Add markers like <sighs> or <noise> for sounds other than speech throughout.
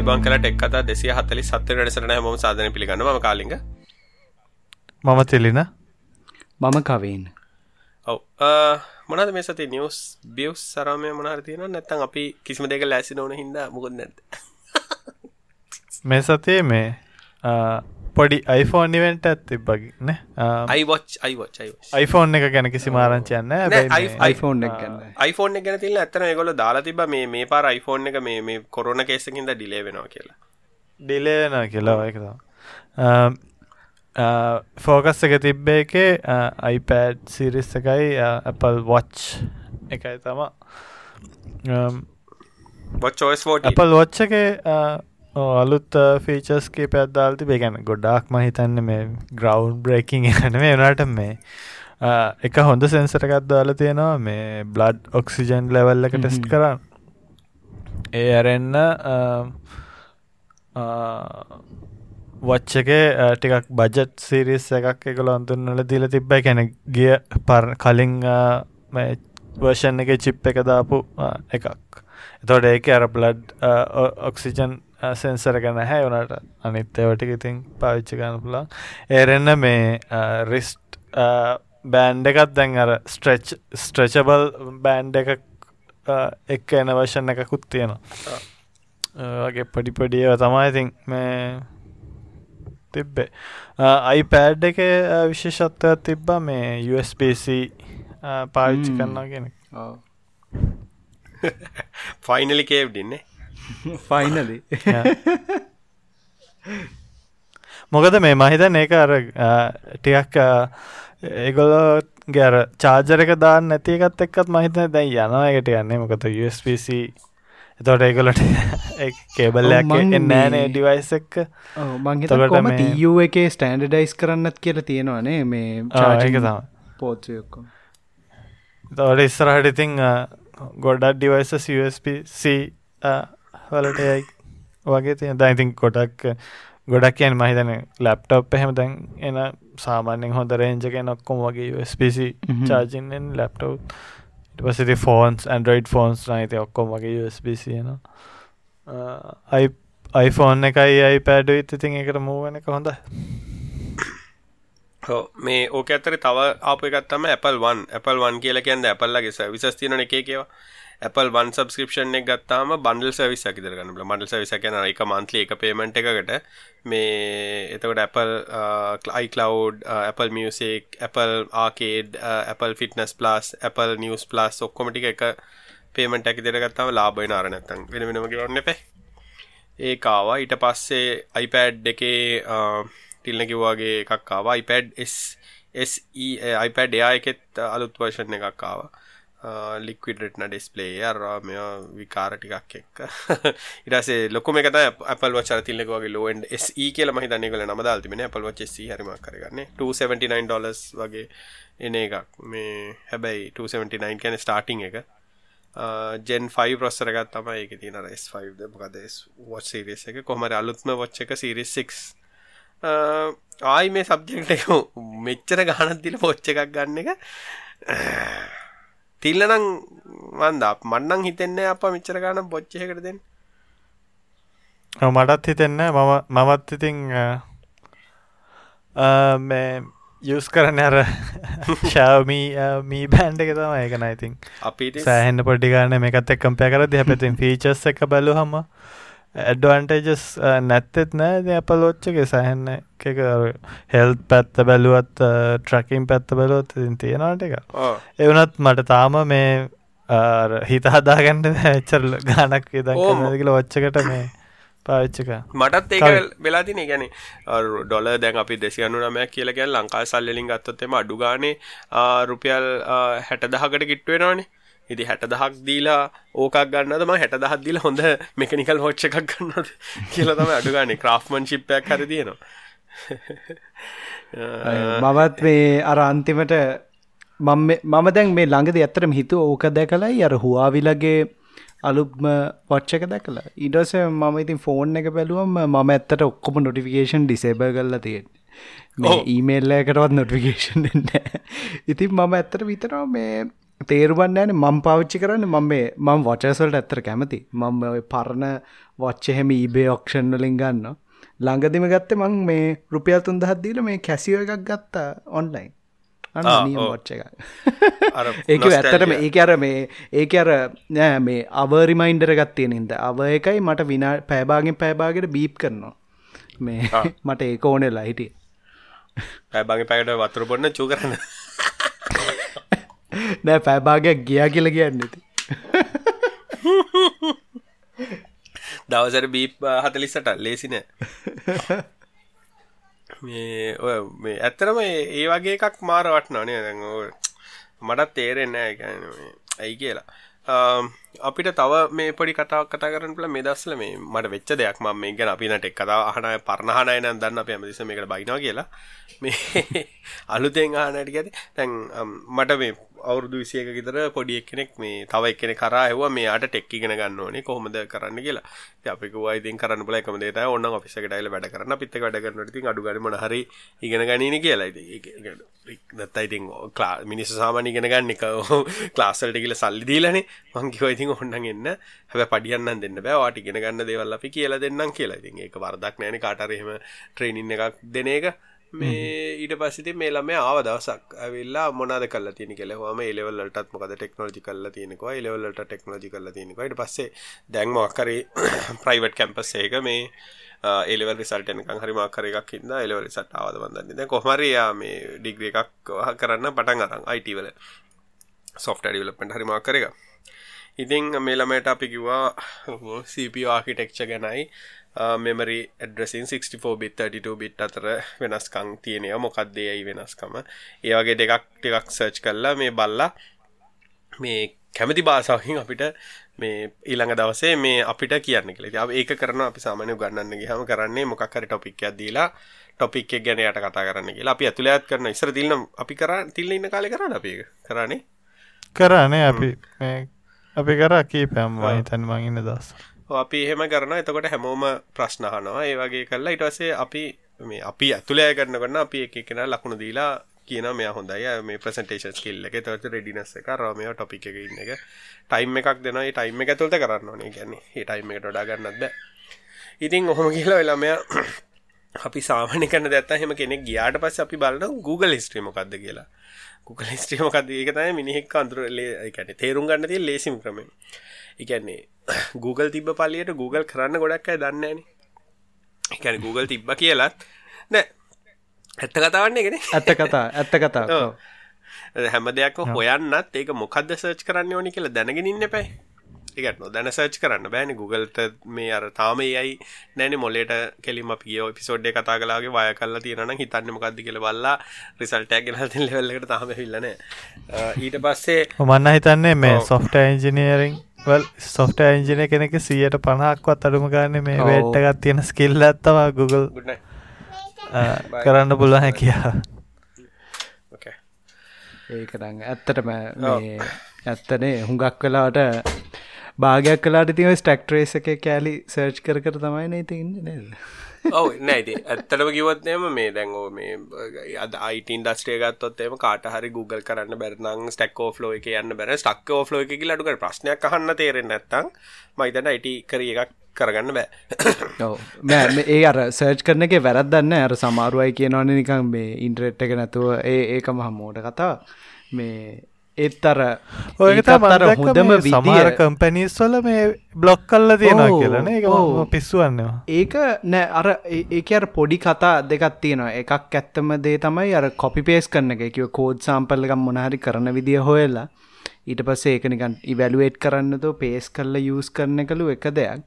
අයිබං කලට එක් කතා දෙසිය හතලි සත්ත වැඩසරන හම සාධන පිළිගන්න ම කාලිග. මම තෙලින. මම කවීන්. ඔව. මොනද මේ සති නිියස් බියස් සරමය මොනහර තියෙන නැත්තන් අපි කිසිම දෙක ලැසි නොන හිද මුකුත් නැත මේ සතියේ මේ පොඩි iPhone ඉවෙන්ට ඇත් තිබ්බගන අයිවච් අයිවච් iPhone එක ගැන කිසි මාරංචයන්න iPhone එක ගන්න iPhone එක ගැන තිල්ල ඇත්තන ගොල දාලා තිබ මේ මේ පාර iPhone එක මේ මේ කොරන කේසකින්ද ඩිලේ වෙනවා කියලා. ඩිලේන කියලා එකතා ෆෝකස් එක තිබ්බේ එකේ iPad සිරිස් එකයි Apple වොච් එකයි තම Apple වොච්ච එක අලුත් ෆීචස්ගේ පැත්දාල්ති බේගැන ගොඩාක් මහිතන්න මේ ග්‍රවන්් බ්‍රේකින් එන මේ වනට මේ එක හොඳ සෙන්සරකත් දාල තියෙනවා මේ බ්ලඩ් ඔක්සිජන් ලෙවල් එක ටෙස්ට් කරන්න. ඒ ඇරෙන්න වච්චක ටිකක් බජට් සිරිස් එකක් එකල අන්තුන්නල දිල තිබ්බයි කැන ගිය පර් කලින් වර්ෂන් එක චිප් එක දාපු එකක්. එතොට ඒක අර බ්ලඩ් ඔක්සිජන් සෙන්සර ගැන හැ වනට අනිත් ඒවටික ඉතින් පාවිච්චි ගන්න පුලා ඒරෙන්න මේ රිස්ට් බෑන්්ඩ එකත් දැන් අර ස්ට්‍රච් ස්ට්‍රචබල් බෑන්්ඩ එක එක් එන වශන එකකුත් තියෙනවා. වගේ පඩිපඩියව තමයි ඉතින් මේ තිබ්බේ. අයිපෑඩ් එක විශේෂත්වයක් තිබ්බා මේ USBC පාවිච්චි කරන්නා කෙනෙක් ෆයිනලි කේව්ඩින්නේ ෆයිනලි <laughs> මොකද මේ මහිතන් ඒක අර ටිකක් ඒගොලෝ ගැර චාර්ජරක දාන්න නැතිකත් එක්කත් මහිතන දැයි යනවා එකට යන්නේ මොකත USPC එතොට ඒගොලට කේබල්ලයක් නෑනේ ඩිවයිස් එක්ක මංහිතකොම තියූ එකේ ස්ටන්ඩඩයිස් කරන්නත් කියලා තියෙනවානේ මේ චාජක තම පෝත්සයක්කො තවට ඉස්සරහට ඉතිං ගොඩක් ඩිවයිස USPC වලට යයි. වගේ තිය දැයිතින් කොටක් ගොඩක් කියන මහිතන ලැප්ටප් එහෙම දැන් එන සාමාන්‍යෙන් හොඳ රේන්ජක නොක්කොම වගේ USPC චාජින්ෙන් ලැප්ටව් පසිති ෆෝන්ස් ඇන්ඩරයිඩ් ෆෝන්ස් නයිති ඔක්කොම වගේ USPC න iPhone එකයි අයි පැඩ ඉතිතින් එකට මූුවන එක හොඳ මේ ඕක ඇතර තව අප එකත්තම Apple වන් Apple වන් කියල කියන්න Appleලගේ විසස් තියන එක කියවා Apple වන් සබස්ක්‍රපෂන් එක ගත්තාම බන්ඩල් සවිස් ඇකිදර ගන්න බන්ඩල් සවිස කන එක මන්තලි එක පේමට එකකට මේ එතකට Apple uh, iCloud uh, Apple Music Apple arcade uh, Apple fitness plus Apple news plus ඔක්කොමටික එක පේමට ඇකිදර ගත්තාම ලාබයි නාරනැත්තන් වෙන වෙනම ගන්න එපේ. ඒකාවා ඊට පස්සේ iPad එකේ තිල්න කිව්වාගේ එකක්කාවා iPad SE iPad එයා එකෙත් අලුත් වර්ෂන් එකක්කාවා ලික්විඩටන ඩිස්පලේ අරවා මෙ විකාර ටිකක් එක්ක. ඉරසේ ලොකම එකත අපල් වචර තිල්ලක වගේ ලෝන් ඒ කියල මහිතන්න කල නම දාල්තිමෙන අපල් වච හරිම කරගන්න 279 ඩොලස් වගේ එන එකක්. මේ හැබැයි 279 කැන ස්ටාටිං එක. ජෙන් 5 ප්‍රස්සරගත් තම එක තින S5 මොකද වොච් සිරිස එක. කොමර අලුත්ම වොච්ච එක සිරිස් 6 ආයි මේ සබ්ජෙක්ට එක මෙච්චර ගානත් දිල පොච්ච එකක් ගන්න එක. තිල්ලනං වන්ද. මන්නං හිතෙන්නේ අප මිච්චර ගාන බොච්චයකට දෙන්න. මටත් හිතෙන්න මම මමත් ඉතිං මේ යස් කරන අර ශාවමී මී බෑන්ඩ එක තම ඒකන ඉතින්. අපි සෑහෙන්න්න පොඩිගාන මේකත් එක්කම්පය කර ද පැතින් ෆීචස් එක බලු හම ඇඩ්වන්ටේජස් නැත්තෙත් නෑ. අපල් ෝච්චගේ සැහෙන්න එක හෙල් පැත්ත බැලුවත් ට්‍රකින් පැත්ත බැලුවත් ඉතින් තියෙනට එක එවනත් මට තාම මේ හිත හදාගන්නට ඇච්චරල ගානක් දකල වච්චකට මේ පාච්චක මටත් ඒක වෙලාතින ගැන ඩොල දැන් අපි දෙසියනු නමයක් කියලගැන් ලංකා සල්ලින් ගත්තොත්තෙම අඩු ගානේ රුපියල් හැට දහකට කිට්ටුවෙනවානේ ඉති හැට දහක් දීලා ඕකක් ගන්නදම හැට දහත් දීලා හොඳ මෙකනිකල් හොච්ච එකක් ගන්නද කියලා තම අඩුගානේ ක්‍රාෆ්මන් ශිප්පයක් හර තියෙනවා. මවත් මේ අර අන්තිමට මම දැන් මේ ළඟද ඇත්තරම හිතු ඕක දැකලයි අර හුවාවිලගේ අලුත්ම පච්චක දැකලා. ඉඩස මම ඉතින් ෆෝන් එක බැලුවම් මම ඇත්තට ඔක්කොම නොටිෆිකේෂන් ඩිසේබ කරලා තියෙන මේ ඊමේල්ල එකටවත් නොටිෆිකේෂන් ඉතින් මම ඇත්තට විතරවා මේ තේරුවන්න ෑන මං පවිච්චි කරන්න මම මේ මං වචසල්ට ඇත්තර කැමති. ඔය පරණ වච්ච එහෙම ඊබේ ඔක්ෂන් වලින් ගන්න ළඟදිම ගත්ත මං මේ රුපියල් තුන්ද හත්දීල මේ කැසිව එකක් ගත්තා ඔන්ලයින් වච්ච එක ඒක ඇත්තටම ඒක අර මේ ඒක අර නෑ මේ අවරිමයින්ඩර ගත්තය නින්ද අව එකයි මට විනා පෑබාගෙන් පෑබාගෙට බීප් කරනවා. මේ <laughs> මට ඒක ඕනෙලා හිටිය. පැබගේ පැකට වතුර බොන්න චූ කරන්න නෑ පැබාගයක් ගියා කියල කියන්න ඇති දවසර බීප් හතලිස්සට ලේසින මේ ඔය මේ ඇත්තරම ඒ වගේ එකක් මාර වටනනේ දැන් මටත් තේරෙන්න ඇයි කියලා. අපිට තව මේ පොඩි කතාවක් කතා කරන්න පුළ මේ දස්සල මේ මට වෙච්ච දෙයක් ම මේ ගැන අපිනට එක් කතාව අහනය පරණහනයන දන්න අප ඇමදිස මේකට බයිනවා කියලා. මේ <laughs> අලුතෙන් ආනට ගැති තැන් මට මේ අවුරුදු විසියක ගෙතර පොඩි එක්කෙනෙක් මේ තව එක්කෙන කරා ඇව මේ අට ටෙක්කිගෙන ගන්න ඕනේ කොහොමද කරන්න කියලා. අපික වයිතින් කරන්න බල එකම දේත ඔන්න ඔෆිසක ටයිල වැඩ කරන්න. පිත්ත වැඩ කරන්නට ති අඩු ගරම හරි ඉගෙන ගනීන කියලා. දත්තයිතින් ලා මිනිස සාමානි ගෙන ගන්න එක <laughs> ක්ලාසල්ට කියල සල්ලි දීලනේ. මංකිවයිතින් ඔන්නන් එන්න. හැබ පඩියන්න දෙන්න බෑවාට ඉගෙන ගන්න දේවල් අපි කියලා දෙන්නම් කියලා. ඉතින් ඒක වරදක් නෑන. කාටරහෙම ට්‍රේනින් එකක් දෙන එක. මේ ඊට පස්සිති මේ ළම ආව දවසක් ඇවිල්ලා මොනාද කල්ල තියන කෙලෙහම එලෙවල්ලටත් මොකද ටෙක්නෝජි කල්ල තියෙනවා එලෙවල්ලට ටෙක්නෝජි කල්ල තියෙනවා ඊට පස්සේ දැන්මක්කරි ප්‍රයිවට් කැම්පස් ඒක මේ එලෙවල් රිසල්ටනකං හරි මාකර එකක් ඉන්න එලෙවල් සට ආවද බඳන්න කොහමරයා මේ ඩිග්‍රිය එකක් කරන්න පටන් අරන් අයිටවල සොෆ්ට ඩිවලපෙන්ට හරි මාකර එක ඉතින් මේළමයට අපි කිවා CPU ආකිටෙක්ච ගැනයි මෙමරි ඇඩ්‍රසින් 64 බිත් 32 බිට් අතර වෙනස්කං තියෙනය මොකක්දේ ඇයි වෙනස්කම? ඒවගේ දෙකක් ටිකක් සර්ච් කල්ලා මේ බල්ලා මේ කැමති බාසාහින් අපිට මේ ඊළඟ දවසේ මේ අපිට කියන්න කළේ ඒක කරන අපි සාමානය ගන්නන්න ගහම කරන්නේ මොකක්හරි ටොපික්යක් දීලා ටොපික් එක ගැන යට කතා කරන්න කියලා. අපි ඇතුළත් කරන ඉසර තිල්නම් අපි කර තිල්ල ඉන්න කාලෙ කරන්න අපි කරන්නේ කරන්නේ අපි. අපි කර කීපයම් වහිතන් මංඉන්න දස් අපි එහෙම කරන එතකොට හැමෝම ප්‍රශ්නහනවා ඒ වගේ කරලා ඉටවසේ අපි මේ අපි ඇතුළෑ කරන්න කරන්න අපි එක කෙන ලකුණු දීලා කියන මේ හොඳයි. මේ ප්‍රසන්ටේෂන් ස්කිල්ල එක තවත රෙඩිනස් එක රමය ටොපික් එක ඉන්න එක. ටයිම් එකක් දෙන ටයිම් එක ඇතුළත කරන්න ඕනේ. ගැන්නේ ඒ ටයිම් එකට ඩා ගන්නත්ද ඉතින් ඔහොම කියලා වෙලාමය <coughs> අපි සාමාන්‍ය කරන දැත්ත හෙම කෙනෙක් ගියාට පස්ස අපි බලන Google හිස්ට්‍රීමකක්ද කියලා. Google හිස්ට්‍රීමකක්ද ඒක තමයි මිනිහෙක් අඳුරලේ එකැන තේරුම් ගන්න තිය ලේසිම් ක්‍රමේ එකන්නේ <coughs> Google තිබ පලියට Google කරන්න ගොඩක් අය දන්නේන එකැන Google තිබ්බ කියලත් නෑ. ඇත්ත කතාවන්නේ ගෙන ඇත්ත කතා ඇත්ත කතා. <laughs> හැම දෙයක් හොයන්නත් ඒක මොකක්ද සර්ච් කරන්න ඕනි කියලා දැනගෙනන්න පැයි එකට නොදැන සර්ච් කරන්න බෑන. Googleට මේ අර තාම යයි නැන මොලට කෙලිම පියෝ පිසෝඩ්ඩ කතා කලාගේ වය කල්ලා තියෙන හිතන්න මොකක්ද කියල බල්ලා රිසල්ටක් ගෙනල් ලෙවල්ලට තාම හිල්ලන <laughs> ඊට පස්සේ මන්න හිතන්නේ මේ සොෆ්ට එන්ජිනීරිං වල් සොෆ්ට ඇන්ජිනය කෙනෙක සියයට පණක්වත් අඩුම ගන්න මේ වේට්ටගත් තියෙන ස්කිල්ල ඇත්තවා Google. කරන්න පුළුව හැකියා ඒකරං ඇත්තටම ඇත්තනේ හුඟක් වෙලාට භාගයක් කලාට තිව ස්ටක්ටරේස එක කෑලි සර්ච් කර කර තමයි නේ ඉන්න නේද ඔව නැති ඇත්තටම කිවත්නයම මේ දැන්ෝ මේ අද අයිටන් දස්ටේ ගත්තොත් එම කාට හරි Google කරන්න බැරනං ස්ටක් ෝෆ්ලෝ එක යන්න බැර ස්ටක් ෝෆ්ලෝ එක ලටුක ප්‍රශ්නයක් අහන්න තේරෙන් නැත්තං මයිතන අයිට කර එකක් කරගන්න බෑ. <coughs> මෑ ඒ අර සර්ච් කරන එක වැරදන්න අර සමාරුවයි කියනවන නිකම් මේ ඉන්ට්‍රෙට් එක නැතුව ඒ ඒක මහ මෝට කතා මේ ඒත් අර ඔය තර හොඳම සමාර කම්පැනිස් වල මේ බ්ලොක් කල්ල තියෙනවා කියලන එක පිස්සුවන්නවා. ඒක නෑ අර ඒක අර පොඩි කතා දෙකත් තියෙනවා. එකක් ඇත්තම දේ තමයි අර කොපි පේස් කරන එක. කිව කෝඩ් සාම්පල්ලකම් මොනහරි කරන විදිිය හොයලා. ඊට පස්සේ ඒකනිකන් ඉවැලුවේට් කරන්නතු පේස් කල්ල යස් කරන කළු එක දෙයක්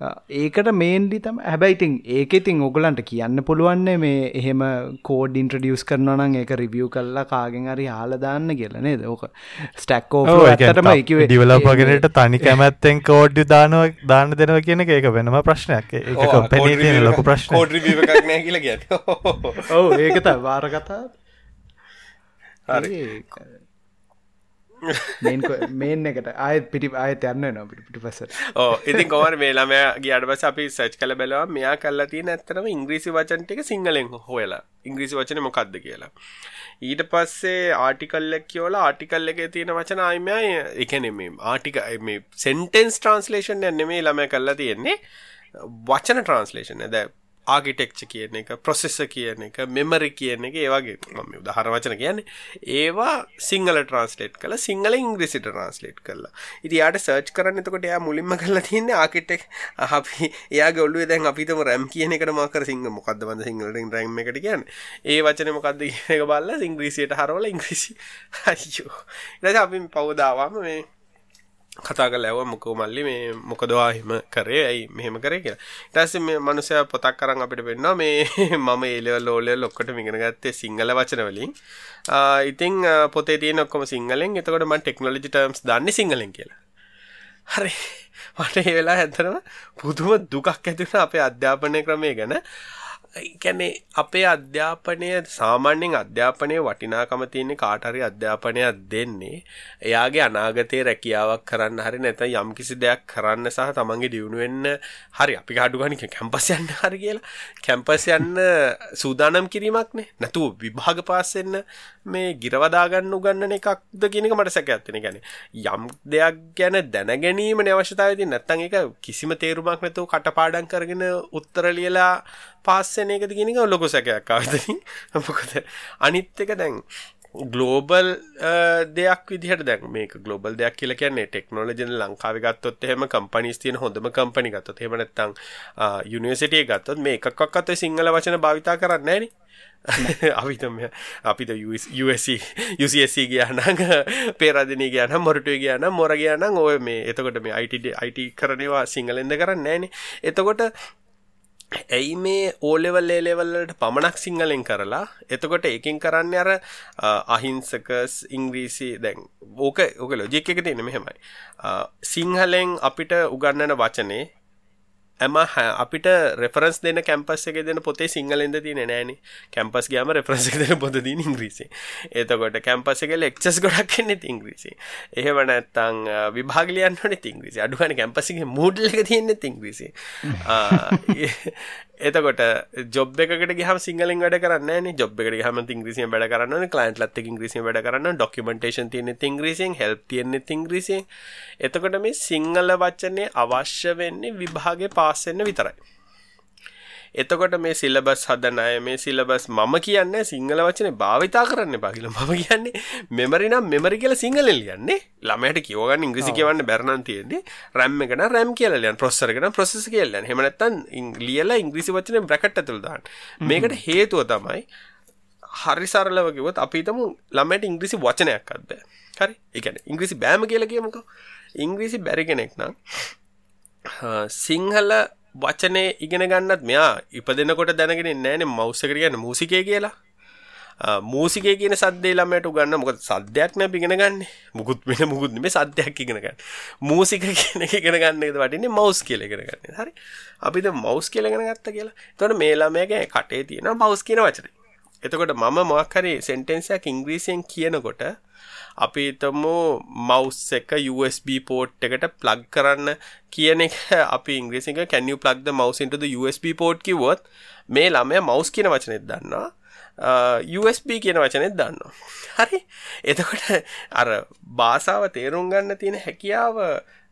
ඒකට මේන්ලි තම හැබැයිතින් ඒක ඉතින් ඔගලන්ට කියන්න පුළුවන්නේ මේ එහෙම කෝඩ් ඉන්ට්‍රඩියස් කරනවනම් ඒක රිවියව් කල්ලා කාගෙන් හරි හාලදාන්න කියලනේ දෝක ස්ටක්කෝ ඇතටම ඩිවලපගෙනට තනි කැමැත්තෙන් කෝඩ් දානව දාන්න දෙනව කියන එක වෙනම ප්‍රශ්නයක්. ඒ ලොකු ප්‍රශ්න ඔව ඒකත වාර කතා මේන් එකට. ආයත් පිටි ආයත යන්න න පිට පිටි පසට ඕ ඉතින් කොමර මේ ළමය ගියට පස්සේ අපි සර්ච් කළ බැලුවා මෙයා කරලා තියෙන ඇත්තටම ඉංග්‍රීසි වචන ටික සිංහලෙන් හොයලා. ඉංග්‍රීසි වචනේ මොකක්ද කියලා. ඊට පස්සේ ආටිකල් එක කියවලා ආටිකල් එකේ තියෙන වචන ආයි මෙයා ඒ කියන්නේ මේ ආටික මේ සෙන්ටෙන්ස් ට්‍රාන්ස්ලේෂන් එක නෙමෙයි ළමයා කරලා තියෙන්නේ. වචන ට්‍රාන්ස්ලේෂන් දැන් ආගිටෙක්ච කියන එක ප්‍රොසෙස්ස කියන එක මෙමරි කියන එක ඒවගේ මම උදාහර වචන කියන්නේ. ඒවා සිංහල ට්‍රන්ස්ලේට් කළ සිංහල ඉංග්‍රිසි ට්‍රන්ස්ලේට් කරලා ඉති යාට සර්ච් කරන්න එතකොට එයා මුලින්ම කරලා තියන්නේ ආකිටෙක් අපි එයාගේ ඔල්ලුවේ දැන් අපිටම රැම් කියන එකට මාකර සිංහ මොකක්ද බඳ සිංහලෙන් රැම් එකට කියන්නේ? ඒ වචන මොකක්ද කියන එක බලලා ඉංග්‍රීසියට හරවලා ඉංග්‍රීසි අයියෝ. ඊට පස්සේ අපි පවදාවාම මේ කතා කරලා ඇහුවා මොකෝ මල්ලි මේ මොකද එහෙම කරේ ඇයි මෙහෙම කරේ කියලා. ඊට පස්සේ මේ මනුස්සයා පොතක් අරන් අපිට පෙන්නනවා මේ <laughs> මම ඒ ලෙවල් ඕ ලෙවල් ඔක්කොටම ඉගෙන ගත්තේ සිංහල වචන වලින්. ඉතින් පොතේ තියෙන ඔක්කොම සිංහලෙන්. එතකොට මම ටෙක්නොලොජි ටර්ම්ස් දාන්නේ සිංහලෙන් කියලා. හරි. මට ඒ වෙලාව ඇත්තටම පුදුම දුකක් ඇති වුණා අපේ අධ්‍යාපනය ක්‍රමය ගැන. කියන්නේ අපේ අධ්‍යාපනය සාමාන්‍යයෙන් අධ්‍යාපනයේ වටිනාකම තියෙන්නේ කාට හරි අධ්‍යාපනයක් දෙන්නේ එයාගේ අනාගතයේ රැකියාවක් කරන්න හරි නැත්නම් යම්කිසි දෙයක් කරන්න සහ තමන්ගේ දියුණු වෙන්න හරි අපි කාඩු ගන්න කැම්පස් යන්න හරි කියලා කැම්පස් යන්න සූදානම් කිරීමක්නේ නැතුව විභාග පාස් වෙන්න මේ ගිරවදා ගන්න උගන්නන එකක්ද කියන එක මට සැකයක් තියෙන. කියන්නේ යම් දෙයක් ගැන දැන ගැනීමනේ අවශ්‍යතාවය තියෙන. නැත්නම් ඒක කිසිම තේරුමක් නැතුව කටපාඩම් කරගෙන උත්තර ලියලා පාස් වෙන එකද කියන එක ලොකු සැකයක් ආවදින් මොකද අනිත් එක දැන් ගලෝබල් දෙයක් විදිහට දැන් මේක ගලෝබල් දෙයක් කියලා කියන්නේ ටෙක්නොලොජි ලංකාවේ ගත්තොත් එහෙම කම්පනීස් තියෙන හොඳම කම්පැනි ගත්තොත් එහෙම නැත්නම් යුනිවර්සිටි එක ගත්තොත් මේ එකක්වත් සිංහල වචන භාවිතා කරන්නේ නැහනේ <laughs> අපිතම අපිට USC UCSC ගියා නම් පේරාදෙනී ගියා නම් මොරටුවේ ගියා නම් මොර ගියා නම් ඔය මේ එතකොට මේ IT IT කරනවා සිංහලෙන්ද කරන්නේ නැහනේ එතකොට ඇයි මේ ඕලෙවල් ඒලෙවල්ලට පමණක් සිංහලෙන් කරලා? එතකොට එකින් කරන්න අර අහිංසකස් ඉංග්‍රීසි දැන් ඕක ඕක ලොජික් එක තියෙන මෙහෙමයි. සිංහලෙන් අපිට උගන්නන වචනේ ඇම අපිට රෙෆරන්ස් දෙන කැම්පස් එක දෙන පොතේ සිංහලෙන්ද තියෙන නෑනේ. කැම්පස් ගයාම රෙෆරන්ස් එක දෙන පොත දින ඉංග්‍රීසි එතකොට කැම්පස් එක ලෙක්චස් ගොඩක් එන්නේ ඉංග්‍රීසි එහෙම නැත්තම් විභාග ලියන්න ඕනේ ඉංග්‍රීසි අඩු ගන්න කැම්පස් එකේ මූඩල් එක තියෙන්නේ ඉංග්‍රීසි එතකොට ජොබ් එකකට ගහම සිංහලෙන් වැඩ කරන්න ජොබ් එකට ගහම ඉංග්‍රීසියෙන් වැඩ කරන්න ක්ලයින්ට් ලත් එක්ක ඉංග්‍රීසියෙන් වැඩ කරන්න ඩොකියුමන්ටේෂන් තියෙන්නේ ඉංග්‍රීසියෙන් හෙල්ප් තියෙන්නේ ඉංග්‍රීසියෙන්. එතකොට මේ සිංහල වචනේ අවශ්‍ය වෙන්නේ විභාගේ පාස් වෙන්න විතරයි. එතකොට මේ සිලබස් හදන අය මේ සිලබස් මම කියන්නේ සිංහල වචනේ භාවිතා කරන්න එපා කියලා. මම කියන්නේ මෙමරි නම් මෙමරි කියලා සිංහලෙන් ලියන්නේ. ළමයට කියව ගන්න ඉංග්‍රීසි කියවන්න බැරි නම් තියෙන්නේ. RAM එක නම් RAM කියලා ලියන්න. processor එක නම් processor කියලා ලියන්න. එහෙම නැත්නම් ලියලා ඉංග්‍රීසි වචනේ බ්‍රැකට් ඇතුළේ දාන්න. මේකට හේතුව තමයි හරි සරලව කිව්වොත් අපි හිතමු ළමයට ඉංග්‍රීසි වචනයක්වත් බෑ. හරි? ඒ කියන්නේ ඉංග්‍රීසි බෑම කියලා කියමුකෝ. ඉංග්‍රීසි බැරි කෙනෙක් නම් සිංහල වචනේ ඉගෙන ගන්නත් මෙයා ඉපදෙනකොට දැනගෙන නෑනේ මවුස් එකට කියන්නේ මූසිකය කියලා. මූසිකය කියන සද්දේ ළමයට උගන්න මොකද සද්දයක් නෑ ඉගෙන ගන්න. මුකුත් වෙන මුකුත් නෙමෙයි සද්දයක් ඉගෙන ගන්න. මූසික කියන එක ඉගෙන ගන්න එකද වටින්නේ මවුස් කියලා ඉගෙන ගන්න. හරි. අපි දැන් මවුස් කියලා ඉගෙන ගත්තා කියලා. එතකොට මේ ළමයාගේ කටේ තියෙනවා මවුස් කියන වචනේ. එතකොට මම මොකක් හරි සෙන්ටෙන්ස් එකක් ඉංග්‍රීසියෙන් කියනකොට අපි හිතමු මවුස් එක USB port එකට plug කරන්න කියන එක අපි ඉංග්‍රීසියෙන් can you plug the mouse into the USB port කිව්වොත් මේ ළමයා mouse කියන වචනේත් දන්නවා USB කියන වචනේත් දන්නවා. හරි. එතකොට අර භාෂාව තේරුම් ගන්න තියෙන හැකියාව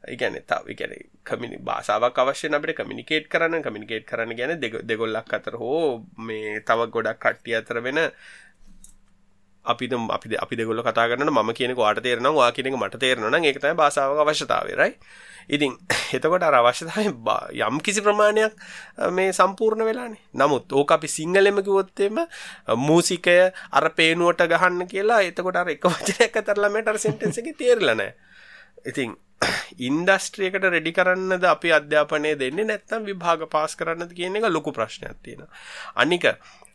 ඉගැන තව ඉගැන කමිනි භාසාාවක් අවශ්‍යන අපට කමිනිකේට් කරන්න කමිනිකේට් කරන්න ගැන දෙගොල්ලක් අතර හෝ මේ තව ගොඩක් කට්ටිය අතර වෙන අපි අපි අපි දෙගොල්ල කතා කරන ම කියන වාට තේරන වා කියනක මට තේරන ඒකතයි භාසාාව අවශ්‍යතාවරයි ඉතින් <laughs> එතකොට අර අවශ්‍යතාව යම් කිසි ප්‍රමාණයක් මේ සම්පූර්ණ වෙලානේ. නමුත් ඕක අපි සිංහලෙම කිවොත්තේම මූසිකය අර පේනුවට ගහන්න කියලා එතකොට අර එක වචනයක් අතරලමට අර සෙන්ටෙන්ස එක තේරලනෑ ඉතින් <clears throat> ඉන්ඩස්ට්‍රියකට රෙඩි කරන්නද අපි අධ්‍යාපනය දෙන්නේ නැත්තම් විභාග පාස් කරන්නද කියන එක ලොකු ප්‍රශ්නයක් තියෙනවා. අනික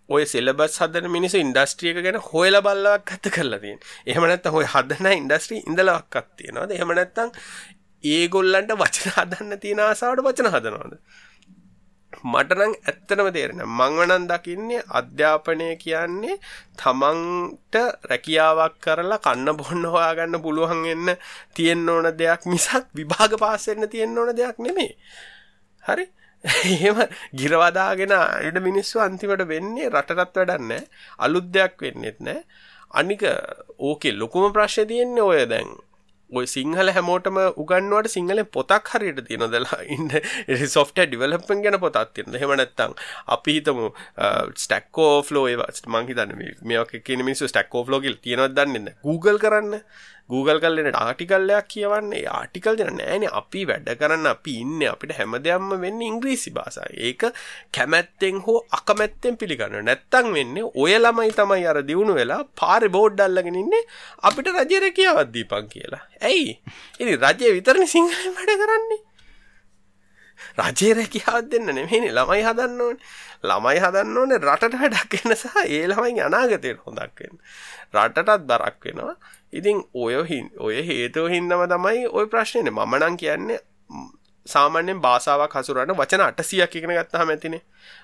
ඔය සිලබස් හදන මිනිස්සු ඉන්ඩස්ට්‍රි එක ගැන හොයලා බලලක් අත කරලා තියෙන. එහෙම නැත්නම් ඔය හදන ඉන්ඩස්ට්‍රි ඉඳලාක්වත් තියෙනවද? එහෙම නැත්නම් ඒගොල්ලන්ට වචන හදන්න තියෙන ආසාවට වචන හදනවද? මටනම් ඇත්තනම තේරෙන මංවනන් දකින්නේ අධ්‍යාපනය කියන්නේ තමන්ට රැකියාවක් කරලා කන්න බොන්න හොයාගන්න පුළුවන් එන්න තියෙන්න ඕන දෙයක් මිසක් විභාග පාසෙන්න තියෙන්න ඕන දෙයක් නෙමේ හරි එහෙම ගිරවදාගෙන ඉඩ මිනිස්සු අන්තිමට වෙන්නේ රටටත් වැඩන්න අලුත් දෙයක් වෙන්නෙත් නෑ අනික ඕකේ ලොකුම ප්‍රශ්ය තියෙන්නේ ඔය දැන් ඔය සිංහල හැමෝටම උගන්නුවට සිංහලෙන් පොතක් හරියට තියෙනදලා ඉන්න <laughs> සොෆ්ට ඩිවලපෙන් ගැන පොතත් තියෙන හෙමනැත්තං අපි හිතමු ස්ටක්කෝ ෆලෝ මංහිතන්න මේක කියන මිනිස්සු ස්ටක්කෝ ෆලෝගල් තියෙනවත් දන්නන්න Google කරන්න. Google කල්ලෙනට ආටිකල්ලයක් කියවන්නේ. ආටිකල් දෙන නෑන. අපි වැඩ කරන්න අපි ඉන්න. අපිට හැම දෙයක්ම වෙන්න ඉංග්‍රීසි භාසාය ඒක කැමැත්තෙන් හෝ අකමැත්තෙන් පිළිගන්න නැත්තං වෙන්නේ ඔය ළමයි තමයි අර දියුණු වෙලා පාරි බෝඩ් අල්ලගෙන ඉන්නේ. අපිට රජය රැකියාවක් දීපන් කියලා. ඇයි? ඉනි රජය විතරණ සිංහල වැඩ කරන්නේ. රජේ රැකියාවක් දෙන්න නෙමෙයිනේ ළමයි හදන්න ඕනේ. ළමයි හදන්න ඕනේ රටට වැඩක් වෙන සහ ඒ ළමයි අනාගතයට හොඳක් වෙන්න. රටටත් බරක් වෙනවා. ඉතින් ඔය ඔය හේතුව හින්දම තමයි ওই ප්‍රශ්නේ මම නම් කියන්නේ සාමාන්‍යයෙන් භාෂාවක් හසුරවන්න වචන 800ක් ඉගෙන ගත්තාම ඇතිනේ.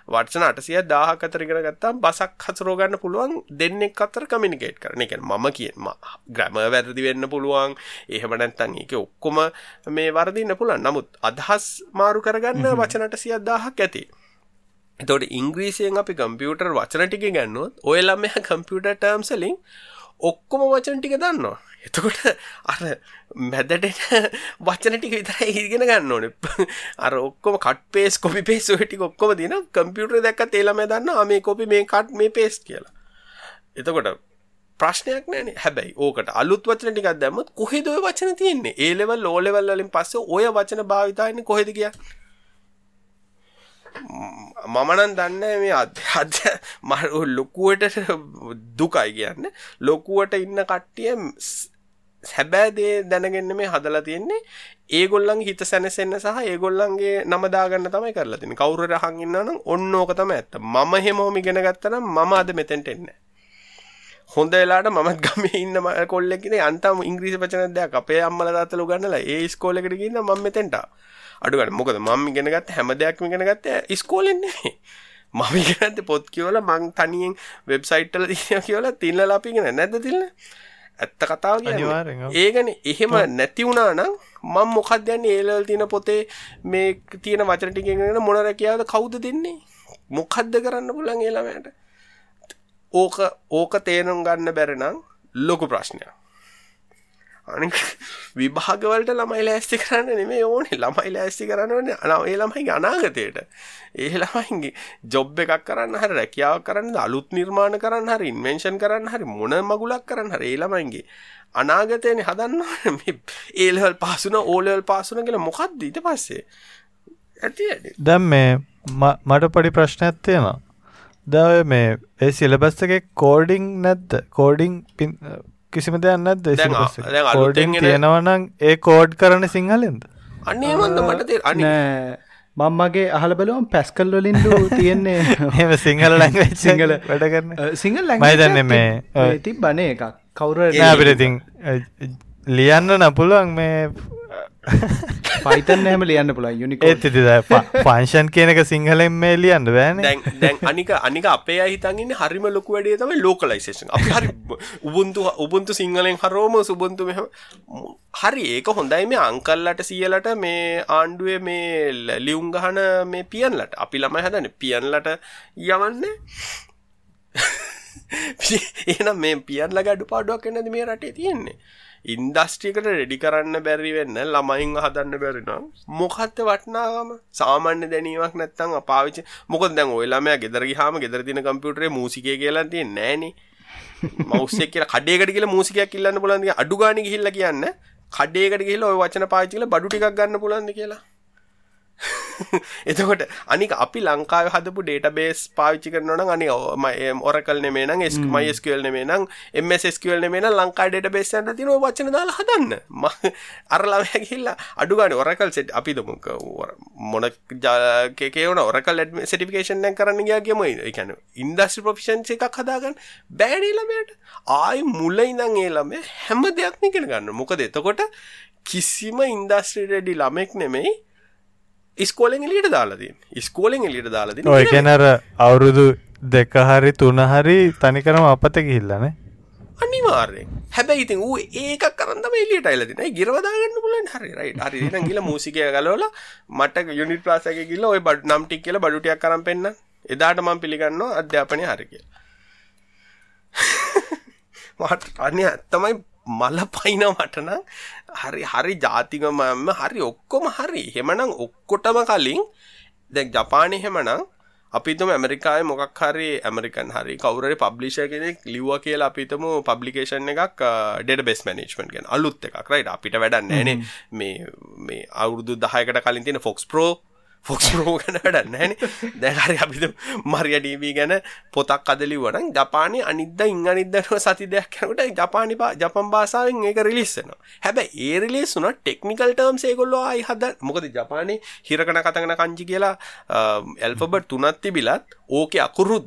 වචන 800ක් 1000ක් අතර ඉගෙන ගත්තාම බසක් හසුරව ගන්න පුළුවන් දෙන්නෙක් අතර කමියුනිකේට් කරන්න. ඒ කියන්නේ මම කියන ග්‍රැමර් වැරදි වෙන්න පුළුවන්. එහෙම නැත්නම් ඒකේ ඔක්කොම මේ වරදින්න පුළුවන්. නමුත් අදහස් මාරු කරගන්න වචන 800ක් 1000ක් ඇති. එතකොට ඉංග්‍රීසියෙන් අපි කම්පියුටර් වචන ටික ගන්නොත් ඔය ළමයා කම්පියුටර් ටර්ම්ස් වලින් ඔක්කොම වචන ටික දන්නවා. එතකොට අර මැදට වචන ටික විතරයි ඉගෙන ගන්න ඕනේ. අර ඔක්කොම කට් පේස් කොපි පේස් ඔය ටික ඔක්කොම දින කම්පියුටරේ දැක්කත් ඒ ළමයා දන්නවා මේ කොපි මේ කට් මේ පේස් කියලා. එතකොට ප්‍රශ්නයක් නෑනේ. හැබැයි ඕකට අලුත් වචන ටිකක් දැම්මොත් කොහෙද ඔය වචන තියෙන්නේ? ඒ ලෙවල් ඕ ලෙවල් වලින් පස්සේ ඔය වචන භාවිතයන්නේ කොහෙද කියන්නේ? මමනන් දන්න මේ අධ්‍යාධ්‍ය ම ලොකුවට දුකයි කියන්න. ලොකුවට ඉන්න කට්ටිය හැබෑදේ දැනගන්න මේ හදලා තියෙන්නේ. ඒගොල්ලන් හිත සැනසෙන්න සහ ඒගොල්ලන්ගේ නමදාගන්න තමයි කරලා තින කවුර රහඟන්නනම් ඔන්න ඕක තම ඇත්ත. මම හෙමෝමි ගෙන ගත්තනම් මම අද මෙතැන්ට එන්න හොඳ වෙලාට මත් ගම ඉන්න කොල්ලෙකින අන්තම ඉංග්‍රීසි පචන දෙයක් අපේ අම්මල දත්තලු ගන්නලා ඒ ස්කෝලෙකට ගන්න ම මෙතෙන්ට අඩුගන්න මොකද මම ඉගෙන ගත්ත හැම දෙයක්ම ඉගෙන ගත්තේ ඉස්කෝලෙන් නෙමෙයි. මම ඉගෙන ගත්තේ පොත් කියවලා මං තනියෙන් වෙබ්සයිට් වල තියෙනවා කියලා තින්නලා අපි ඉගෙන නැද්ද තින්න ඇත්ත කතාව ඒගනේ එහෙම නැති වුණා නම් මම මොකක්ද යන්නේ? ඒ ලෙවල් තියෙන පොතේ මේ තියෙන වචන ටික ඉගෙනගෙන මොන රැකියාවද කවුද දෙන්නේ? මොකද්ද කරන්න පුළුවන් ඒ ළමයාට? ඕක ඕක තේරුම් ගන්න බැරි නම් ලොකු ප්‍රශ්නයක් අනි විභාගවලට ළමයි ලෑස්ති කරන්න නෙමේ ඕනේ. ළමයි ලෑස්ති කරන්න ඕනේ. ඒ ළමයිගේ අනාගතයට. ඒ ළමයිගේ ජොබ් එකක් කරන්න හරි රැකියාවක් කරන්න අලුත් නිර්මාණ කරන්න හරි ඉන්වෙන්ෂන් කරන්න හරි මොන මගුලක් කරන්න හරි ඒ ළමයිගේ අනාගතයනේ හදන්න මේ ඒ ලෙවල් පාස් වුණා ඕ ලෙවල් පාස් වුණා කියලා මොකද්ද ඊට පස්සේ? ඇති දැන් මේ මට පොඩි ප්‍රශ්නයක් තියෙනවා. දැන් මේ ඒ සිලබස් එකේ කෝඩින් නැද්ද? කෝඩින් කිසිම දෙයක් නැද්ද කෝඩින් තියෙනවනම් ඒ කෝඩ් කරන සිංහලෙන්ද? අන්නේමන්ද මට අන්න මංමගේ අහල බලුවම් පැස්කල් වලින්ඩු තියෙන්නේ? එම සිංහල ලැංග සිංහල වැඩ කරන්න. සිංහල මයිදන්න මේ ති බන එකක්. කවුර පිරතින් ලියන්න නපුළුවන් මේ <laughs> පයිතන් හැම ලියන්න පුළ යුනික ඉති පංශන් කියනක සිංහලෙන් මේ ලියන්න බෑන. දැන් අනික අනික අපේ අහිතන්ගන්න හරිම ලොකු වැඩේ තම ලෝකලයිසේෂන් අපි හරි උබුන්තු උබුන්තු සිංහලෙන් හරෝම සුබන්තු මෙ හරි ඒක හොඳයි මේ අංකල්ලට සියලට මේ ආණ්ඩුවේ මේ ලියුම් ගහන මේ පියන්ලට. අපි ළමයි හදන පියන්ලට යවන්නේ. <laughs> එනම් මේ පියන්ල ගඩු පාඩුවක් එන්නද මේ රටේ තියෙන්නේ ඉන්දස්ට්‍රියකට රෙඩි කරන්න බැරි වෙන්න ළමයින් හදන්න බැරි නම් මොකක්ද වටිනාකම? සාමාන්‍ය දැනීමක් නැත්තම් අපාවිච්චි මොකද දැන් ඔය ළමයා ගෙදර ගියාම ගෙදර තියෙන කම්පියුටරේ මූසිකය කියලා තියෙන්නේ නැහනේ මවුස් එක කියලා කඩේකට කියලා මූසිකයක් ඉල්ලන්න පුළුවන්ද අඩු ගානේ ගිහිල්ලා කියන්න කඩේකට ගිහිල්ලා ওই වචන පාවිච්චි කරලා බඩු ටිකක් ගන්න පුළුවන්ද කියලා? <laughs> එතකොට අනික අපි ලංකාව හදපු ඩේටබේස් පාවිච්චි කරනවන අනි ඔරකල් නෙමේ නම් එස් මයිස්කල් නෙමේ නම් එමස්කල් නෙමේ ලංකා ඩේටබේස් යන්න තින වචන දාලා හදන්න. ම අරලාවැකිල්ලා අඩුගාන ඔරකල් සෙට් අපි දමුක මොන කේවන ඔරකල් සටිකේෂන් කරන්න ගයාගේම එකන ඉන්දස්ි ප්‍රෆිෂන්සි එකක් හදාගන්න. බෑනීලමයට ආය මුල්ල ඉඳං ඒලම හැම දෙයක්ම ඉගෙන ගන්න මොකද එතකොට කිසිම ඉන්දස්ට්‍රීඩඩි ළමෙක් නෙමෙයි ඉස්කෝලෙන් එලියට දාලාදීන් ඉස්කෝලෙන් එලියට දාලාදී ඔය ගැනර අවුරුදු දෙක හරි තුන හරි තනිකරම අපත ගිහිල්ලනේ අනිවාර්යෙන්. හැබැයි ඉතින් ඌ ඒක කරන්නම එලියට අයිලා දිනයි ගිරවදාගන්න පුළුවන්? හරි රයිට් හරි එහෙනම් ගිහලා මූසිකය ගලවලා මට යුනිට් ක්ලාස් එකේ ගිහලා ওই බඩු නම් ටික කියලා බඩු ටිකක් අරන් පෙන්නන්න. එදාට මම පිළිගන්නවා අධ්‍යාපනය හරි කියලා. <laughs> මට අනේ තමයි මල පයින මටන හරි හරි ජාතිකමම හරි ඔක්කොම හරි. හෙමනම් ඔක්කොටම කලින් දැන් ජපානය හෙමනම් අපිතම ඇමරිකාය මොකක් හරි ඇමරිකන් හරි කවුරරි පබ්ලිෂ කෙනෙක් ලිව්ව කියලා අපිතම පබ්ලිකේෂන් එකක් ඩෙට බෙස් මනේජ්මන්ට් ගෙන. අලුත් එකක් රයිට අපිට වැඩන්න ෑනේ. මේ මේ අවුරුදු දහයකට කලින් තියෙන ෆොක්ස් ප්‍රෝ ෆොක්ස් රෝ ගැන වැඩන්න හැන දැහරි අපිත මරිය ඩීවී ගැන පොතක් අදලිවන ජපානය අනිද ඉං අනිදරව සති දෙයක් යනට ජපානි ජපන් භාසාාවෙන් ඒක රිලිස්සන හැබ ඒ රිලිස් වුන ටෙක්නිකල් ටර්ම් සේකොල්ලෝ අයි හද මොකද ජපානය හිරකන කතගෙන කංචි කියලා එල්ෆබට් තුනත් තිබිලත් ඕක අකුරු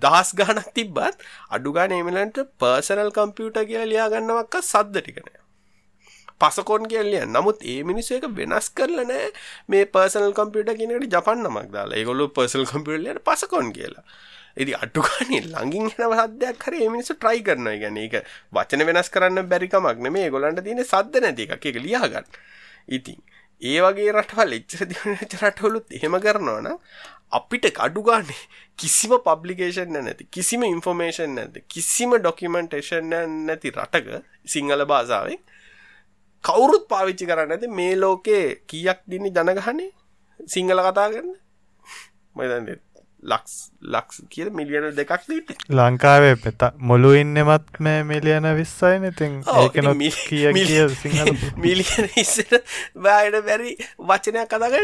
දහස් ගානක් තිබ්බත් අඩුගා නේමලන්ට පර්සනල් කම්පියුට කියලා ලියාගන්නවක්ක සද්ද ටිකනය පසකොන් කියලිය නමුත් ඒ මිනිස්සු එක වෙනස් කරලා නෑ මේ පර්සනල් කම්පියුටර් කියන එකට ජපන් නමක් දාලා. ඒගොල්ලෝ පර්සනල් කම්පියුටර් පසකොන් කියලා. ඉතින් අටුකානේ ළඟින් එන සද්දයක් හරි මේ මිනිස්සු try කරනවා. ඒ කියන්නේ ඒක වචන වෙනස් කරන්න බැරි කමක් නෙමෙයි. ඒගොල්ලන්ට තියෙන සද්ද නැති එකක්. ඒක ලියා ගන්න. ඉතින් ඒ වගේ රටවල් එච්චර දියුණු රටවලුත් එහෙම කරනවා නම් අපිට අඩු ගානේ කිසිම පබ්ලිකේෂන් නැති කිසිම ඉන්ෆෝමේෂන් නැති කිසිම ඩොකියුමන්ටේෂන් නැති රටක සිංහල භාෂාවෙන් කවුරුත් පාවිච්චි කරන්න ඇති මේ ලෝකේ කියක් දිනි ජනගහනේ? සිංහල කතා කරන්න? මදන්න ලක්ස් ලක්ස් කිය මිලියන දෙකක් දීට ලංකාවේ පෙත මොලු ඉන්නෙමත් මේ මිලියන විස්සයි ඉතින් ඒකන කිය මිලියන ඉස්සට බෑයට බැරි වචනයක් කතාග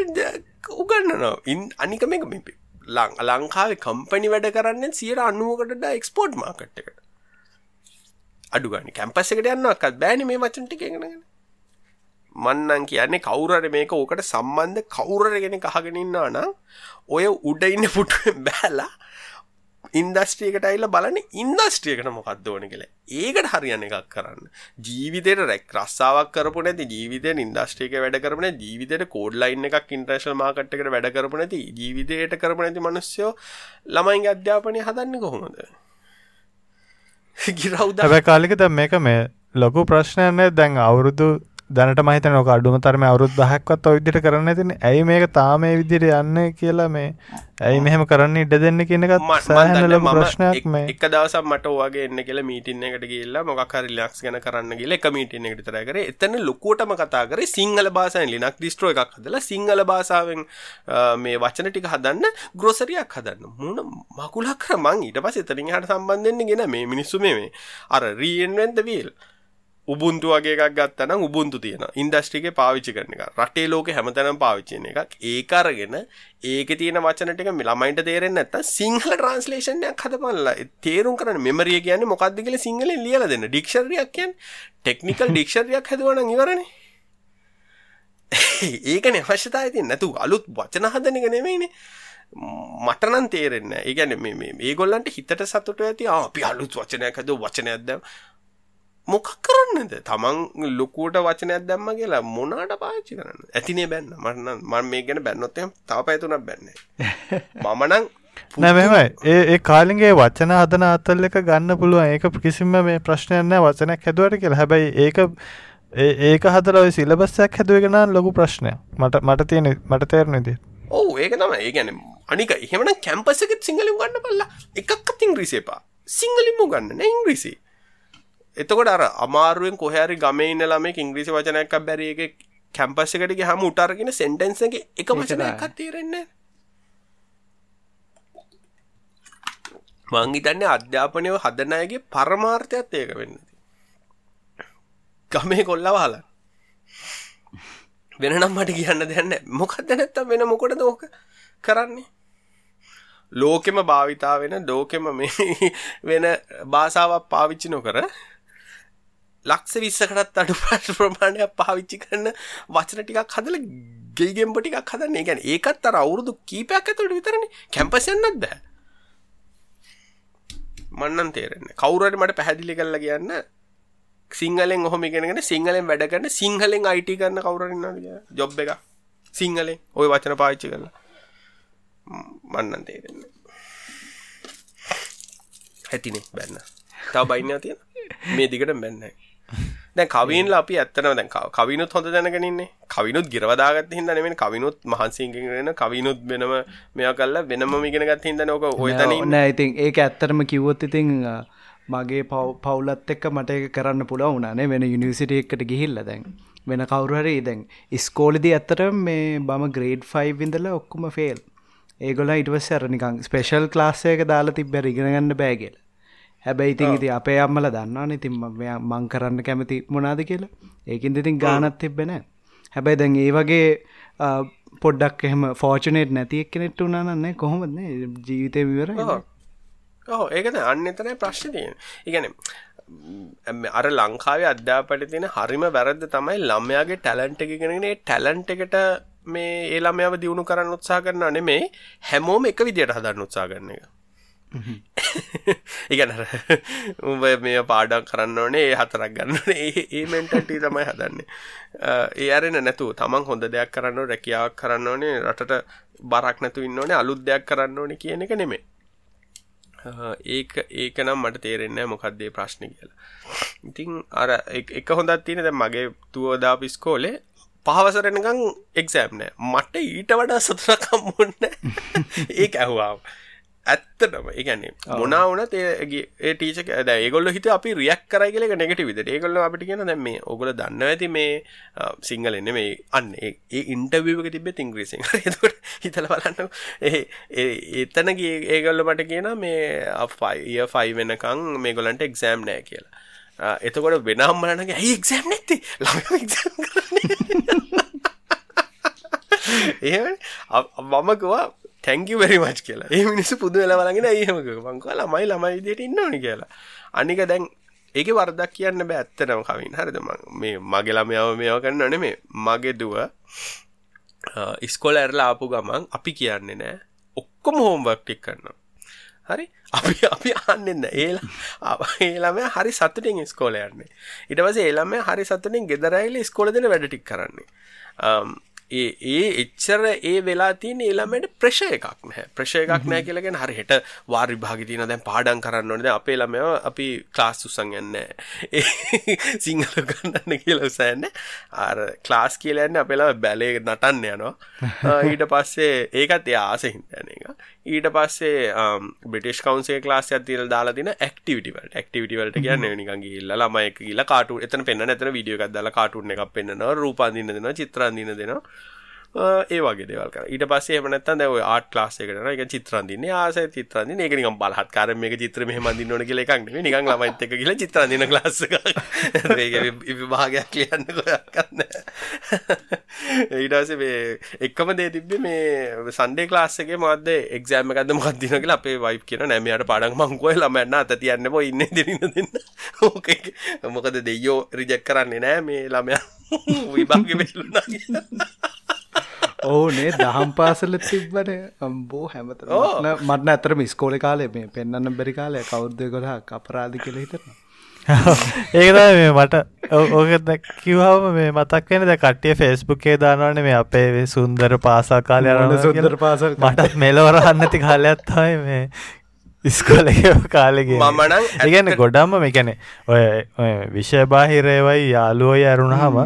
උගන්නනවා ඉන් අනික මේක මිපි ලං ලංකාවේ කම්පනි වැඩ කරන්න සියට අනුවකටට එක්ස්පෝර්ට් මාකට් එකට? අඩුගනි කැම්පස් එකට යන්නක්ත් බෑනි මේ වචන්ටි එකගෙන මන්නන් කියන්නේ කවුරර මේක ඕකට සම්බන්ධ කවුරර ගෙන කහගෙනන්නා නම් ඔය උඩ ඉන්න පුටුවෙන් බෑලා ඉන්දස්ට්‍රියකට අයිල බලන ඉන්දස්ට්‍රියකට මොකක්ද ඕන කියල. ඒකට හරියන්න එකක් කරන්න. ජීවිතයට රැක් රස්සාාවක් කරපු නැති ජීවිතය ඉන්දස්ට්‍රියක වැඩ කරන ජීවිතයට කෝඩ්ලයින් එකක් ඉන්ට්‍රේශල් මාකට්කට වැඩ කරපු නැති ජීවිතයට කරපු නැති මනුස්්‍යයෝ ළමයින් අධ්‍යාපනය හදන්න කොහොමද? <laughs> ගිරවද. හැබැ කාලික මේක මේ ලොකු ප්‍රශ්නයන්නේ දැන් අවුරුදු දැනට මහිතන නොක අඩුම තරම අවුරුත් දහක්වත් ඔවිදිට කරන්න තින ඇයි මේක තාම විදිර යන්න කියලා මේ ඇයි මෙහෙම කරන්න ඉඩ දෙන්න කියනකත් සෑහනල ප්‍රශ්නයක් මේ. එක දවසක් මට වගේ එන්න කියලා මීටින්න එකට කියලා මොකක්හරි ලිනක්ස් ගැන කරන්න කියලා එක මීටින්න එකට තර කර. එතන ලොකුවටම කතා කරේ සිංහල භාසායෙන් ලිනක් දිස්ට්‍රෝ එකක් හදලා සිංහල භාසාාවෙන් මේ වචන ටික හදන්න ග්‍රොසරියක් හදන්න. මුණ මකුලක් කර මං ඊට පස් එතරින් හට සම්බන්ධෙන්න්න ගෙන මේ මිනිස්සු මේ අර රීෙන්වෙන්ද වීල් උබුන්තු වගේ එකක් ගත්තනම් උබුන්තු තියෙන ඉන්දස්ට්‍රික පාවිච්චි කරන එක රටේ ලෝක හැමතැනම් පාවිච්චන එකක්. ඒකරගෙන ඒක තියෙන වචනටික ළමයිට තේරෙන් නැත්ත සිංහල ට්‍රන්ස්ලේෂන්යක් හදපල්ලා. තේරුම් කරන මෙමරිය කියන්න මොකක්ද කියල සිංහල ලියල දෙන්න. ඩික්ෂරියක් කියන් ටෙක්නිකල් ඩික්ෂරියක් හැදවන ඉවරණ ඒකන අවශ්‍යතා ඇති නැතු අලුත් වචන හදනක නෙමයිනේ. මටනන් තේරෙන්න ඒගැන මේ ඒගොල්ලන්ට හිතට සතුට ඇති අපි අලුත් වචනයක් හද වචනයක්ද මොකක් කරන්නද? තමන් ලොකුවට වචනයක් දැම්ම කියලා මොනාට පාච්චි කරන්න? ඇතිනේ බැන්න. මටන මන් මේ ගැන බැන්නොත්තය තාව පැතුනක් බැන්න. <laughs> මමනං නැමයි ඒ කාලින්ගේ වචන අදන අතල් එක ගන්න පුළුවන්. ඒක කිසිම මේ ප්‍රශ්නයන්න වචනයක් හැදුවට කියලා. හැබැයි ඒක ඒක හදර ඔය සිලබස්සයක් හැදුවගෙන ලොකු ප්‍රශ්නය මට මට තියෙන මට තේරණදී ඕ ඒක තම ඒ ගැන අනික එහෙමන කැම්පසකත් සිංහලිම් ගන්න පල්ලා එකක් ඉංග්‍රීසේපා සිංහලින්ම ගන්න ඉංග්‍රීසි එතකොට අර අමාරුවෙන් කොහැරි ගමේ ඉන්න ළමෙක් ඉංග්‍රීසි වචනයක් බැරි එක කැම්පස් එකට ගියාම උට අරගෙන සෙන්ටෙන්ස් එකේ එක වචනයක් තේරෙන්නේ මං හිතන්නේ අධ්‍යාපනය හදන අයගේ පරමාර්ථයත් ඒක වෙන්න ගමේ කොල්ලව හලන්න වෙන නම් මට කියන්න දෙන්න මොකක්ද නැත්තම් වෙන මොකටද ඕක කරන්නේ? ලෝකෙම භාවිතා වෙන ලෝකෙම මේ <laughs> වෙන භාෂාවක් පාවිච්චි නොකර ලක්ෂ විස්සකටත් අඩු ප්‍රමාණයක් පාවිච්චි කරන වචන ටිකක් හදල ගෙයිගෙම්බ ටිකක් හදන්න. ගැන ඒකත් අර අවුරුදු කීපයක් ඇතුට විතරන. කැම්පසන්නත් බෑ. මන්නන් තේරෙන කවුරට මට පැහැදිලි කල්ල කියන්න. සිංහලෙන් ඔහොම ඉගෙනගෙන සිංහලෙන් වැඩ කරන්න සිංහලෙන් අයිට කරන්න කවුරන්න ජොබ් එක සිංහලෙන් ඔය වචන පාවිච්චි කරලා. මන්නන් තේරෙන්නේ. ඇතිනේ බැන්න. තව බයින්න තියෙන මේ දිගට බැන්න දැන් කවීන්ල අපි ඇත්තනව දැන් කවිනුත් හොඳ දැනගෙනන්නේ කවිනුත් ගිරවදාගත් හිද නෙමෙන කවිනුත් මහන්සිගෙනන කවිනුත් වෙනම මෙය කල්ල වෙනම මිගෙනගත් හිද නොක ඔය නෑ ඉතින් ඒක ඇත්තරම කිව්වොත් ඉතින් මගේ පව් පවුලත් එක්ක මට එක කරන්න පුළුව වුණනේ වෙන යුනිසිට එකට ගිහිල්ල දැන්. වෙන කවුරහරි දැන් ස්කෝලිදි ඇත්තට මේ බම ග්‍රේඩ් 5 විඳල ඔක්කුම ෆෙල් ඒගොල ඉටවස් ඇර නිකං ස්පේෂල් ක්ලාස්සයක දාලා තිබ්බැ ඉගෙනගන්න බෑගල හැබැයි ඉතින් ඉති අපේ අම්මල දන්නවා ඉතින් මං කරන්න කැමති මොනාද කියලා. ඒකින් ඉතින් ගානත් තිබෙන හැබැයි දැන් ඒ වගේ පොඩ්ඩක් එහෙම ෆෝචනේට් නැතික් කෙනෙට්ට උනානන්නේ කොහොමද ජීවිතය විවර ඕ ඒකද අන්න එතනයි ප්‍රශ්න තියෙන ඉගැන අර ලංකාවේ අධ්‍යාපට තියෙන හරිම වැරද්ද තමයි ළමයාගේ ටැලන්ට එක ගෙනගෙන ටැලන්ට එකට මේ ඒ ළමයාව දියුණු කරන්න උත්සා කරන්න නෙමේ හැමෝම එක විදියට හදන්න උත්සා කරන එක ඉගැන උඹ මේ පාඩක් කරන්න ඕනේ ඒ හතරක් ගන්න ඒ ඒ මෙන්ටටී තමයි හදන්නේ. ඒ අරෙන නැතු තමන් හොඳ දෙයක් කරන්න රැකියාවක් කරන්න ඕනේ රටට බරක් නැතු ඉන්න ඕනේ අලුත් දෙයක් කරන්න ඕනේ කියන එක නෙමේ ඒක ඒක නම් මට තේරෙන්නේ මොකක්දේ ප්‍රශ්න කියලා. ඉතින් අර එක හොඳත් තියෙන දැන් මගේ තුවදාපු ඉස්කෝලේ පහවසරනකං එක්සෑම් නෑ. මට ඊට වඩා සතුරකම් මුන්න <laughs> ඒ ඇහවාම්. ඇත්තටම. ඒගැන්නේ මොනා වනත් ඒ ටීචක ඒගොල්ල හිත අපි රියක් කරයි කියල නෙගට විද ඒගොල්ල අපිට කියන දැම මේ ඔගොල දන්න ඇති මේ සිංහල එන්න මේ අන්න ඒ ඉන්ටවියක තිබෙ ඉංග්‍රීසින් හිතල බලන්න ඒ <laughs> එතනගේ ඒගොල්ල මට කියන මේ අපයි ෆයි වෙනකං මේ ගොලන්ට එක්සෑම් නෑ කියලා. එතකොට වෙනම් බලනගේ ඇයි එක්සෑම් නැති එක්සෑම් ඒ මමකවා තැංකි වැරි මච් කියලා. ඒ මිනිස්සු පුදු වෙලා බලගෙන ඒහමක මංකව ළමයි? ළමයි විදියට ඉන්න ඕනි කියලා. අනික දැන් ඒක වරදක් කියන්න බෑ ඇත්තටම කවින්. හරිද? මේ මගේ ළමයාව මේව කරන්න නෙමේ මගේ දුව ඉස්කොල ඇරලා ආපු ගමන් අපි කියන්නේ නෑ. ඔක්කොම හෝම්වර්ක් ටික කරනවා. හරි? අපි අපි අහන්නෙන්න ඒලා ඒළම හරි සතුටින් ස්කෝල යන්නේ. ඉට පස ඒළම හරි සතුටින් ගෙදරයිල ස්කෝල දෙන වැඩටික් කරන්නේ. ඒ ඒ එච්චර ඒ වෙලා තියෙන ළමයට ප්‍රශය එකක් නැහැ. ප්‍රශය එකක් නැහැ කියලාගෙන හරි හෙට වාරි විභාගෙ තියෙන දැන් පාඩම් කරන්න ඕනේ. දැන් අපේ ළමයා අපි ක්ලාස් උස්සන් යන්නේ ඒ <laughs> සිංහල ගන්නන්න කියලා උසයන්නේ අර ක්ලාස් කියලා යන්නේ අපේ ළමයා බැලේ නටන්න යනවා. <laughs> ඊට පස්සේ ඒකත් එයා ආසෙ හින්දා එක ඊට පස්සේ බ්‍රිටිෂ් කවුන්සිල් ක්ලාස් එකක් තියලා දාලා තියෙන ඇක්ටිවිටි වලට. ඇක්ටිවිටි වලට කියන්නේ නිකන් ගිහිල්ලා ළමයි එක්ක ගිහිල්ලා කාටුන් එතන පෙන්වන්න එතන වීඩියෝ එකක් දාලා කාටුන් එකක් පෙන්වනවා රූප අඳින්න දෙනවා චිත්‍ර අඳින්න දෙනවා ඒ වගේ දේවල් කරා. ඊට පස්සේ එහෙම නැත්නම් දැන් ඔය ආර්ට් ක්ලාස් එකට යනවා. ඒක චිත්‍ර අඳින්නේ. ආසයි චිත්‍ර අඳින්නේ. ඒක නිකන් බලහත්කාරයෙන් මේක චිත්‍ර මෙහෙම අඳින්න ඕන කියලා එකක් නෙවෙයි. නිකන් ළමයිත් එක්ක ගිහලා චිත්‍ර අඳින ක්ලාස් එකක්. <laughs> ඒක විභාගයක් ලියන්න කොහොක්වත් නැහැ. <laughs> ඊට පස්සේ මේ එකම දේ තිබ්බේ මේ සන්ඩේ ක්ලාස් එකේ මොකද්ද එක්සෑම් එකක්ද මොකක්ද දිනවා කියලා අපේ වයිෆ් කියනවා නෑ මෙයාට පාඩම් මං කොහෙ ළමයන් අත තියන්න බෝ ඉන්නේ දෙන්න දෙන්න. <laughs> ඕක මොකද දෙයියෝ රිජෙක්ට් කරන්නේ නෑ මේ ළමයා විභාගෙ වෙල්ලුණා කියලා. ඕනේ දහම් පාසල තිබ්බට අම්බෝ හැමත මටන ඇතරම ස්කෝල කාලේ මේ පෙන්න්න බැරි කාලය කෞද්දය කොලා අපරාධි කළ හිතරන ඒකද මේ මට ඕක කිව්වම මේ මතක් වෙන ද කට්ටිය ෆෙස්බුක්කේ දානවන මේ අපේ සුන්දර පාසා කාලය යන සුන්දර පාසල් මටත් මෙලවරහන්නති කාලයක් තමයි මේ ඉස්කොල කාලෙගේ මමනං ඉගැන ගොඩම්ම මේකැන ඔය විෂය බාහිරේවයි යාලුවයි ඇරුණහම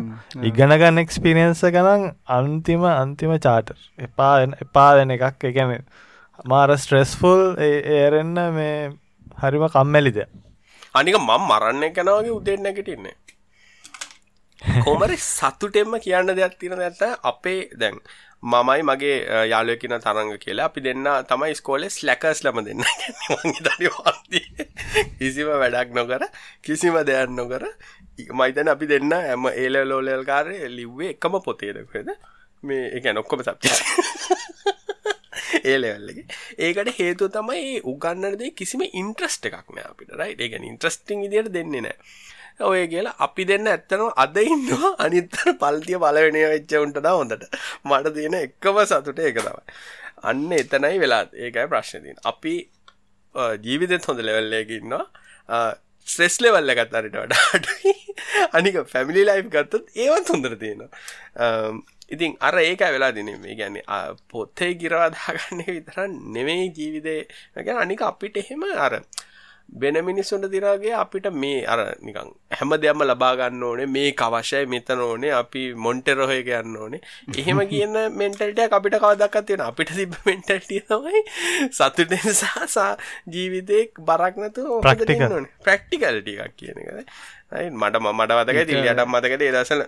ඉගනගන්න එක්ස්පිරියන්ස ගනන් අන්තිම අන්තිම චාටර් එපා එපා දෙන එකක්. එකැන මාර ස්ට්‍රෙස්ෆුල් ඒරෙන්න මේ හරිම කම්මැලිද? අනික මම් මරන්න කැනවගේ උදෙන් නැගටින්නේ. කොමරි සතුටෙන්ම කියන්න දෙයක් තියෙන ඇත්ත අපේ දැන් මමයි මගේ යාලුවකින තරංග කියලා. අපි දෙන්න තමයි ස්කෝලේ ස්ලැකර්ස් ලම දෙන්න. <laughs> කිසිම වැඩක් නොකර කිසිම දෙයක් නොකර මයිතන අපි දෙන්න ඇම ඒල ලෝලල් කාරය ලිව්වේ එකම පොතේදකද මේ එක නොක්කොම සබ්ච <laughs> ඒලෙවල්ලගේ ඒකට හේතු තමයි උගන්නදේ කිසිම ඉන්ට්‍රස්ට එකක් නෑ අපිට රයි ඒගැන ඉන්ට්‍රස්ටිං ඉදියට දෙන්නේ නෑ. ඔය කියලා අපි දෙන්න ඇත්තනවා අද ඉන්නවා <laughs> අනිත්තර පල්තිය පලවෙනය වෙච්ච උන්ටද හොඳට. මට තියෙන එක්කම සතුට ඒක තමයි. අන්න එතනයි වෙලා ඒකයි ප්‍රශ්නතින් අපි ජීවිතෙත් හොඳ ලෙවල්ලයකින්නවා ස්ට්‍රෙස් ලෙවල්ල ගත්තරට වඩාටයි. අනික පැමිලි ලයි් ගත්තත් ඒවත් හොඳර තියෙනවා. Um, ඉතින් අර ඒක වෙලා දිනේ මේ ගැන පොත්තේ ගිරවාදාගන්න විතරන් නෙමෙයි ජීවිතය ගැන අනික අපිට එහෙම අර වෙන මිනිස්සුන්ට දිරාගේ අපිට මේ අර නිකං හැම දෙයක්ම ලබා ගන්න ඕනේ. මේ අවශ්‍යයි මෙතන ඕනේ. අපි මොන්ටෙරොහය යන්න ඕනේ. එහෙම කියන මෙන්ටල්ටයක් අපිට කවදක්කත් තියෙන අපිට තිබ මෙන්ටල්ටිය තමයි සතුටෙන් සහසා ජීවිතයක් බරක් නැතු ප්‍රක්ටිකල්ටියක් කියන එක මට මට වදක තිලියටම් මතකද දසල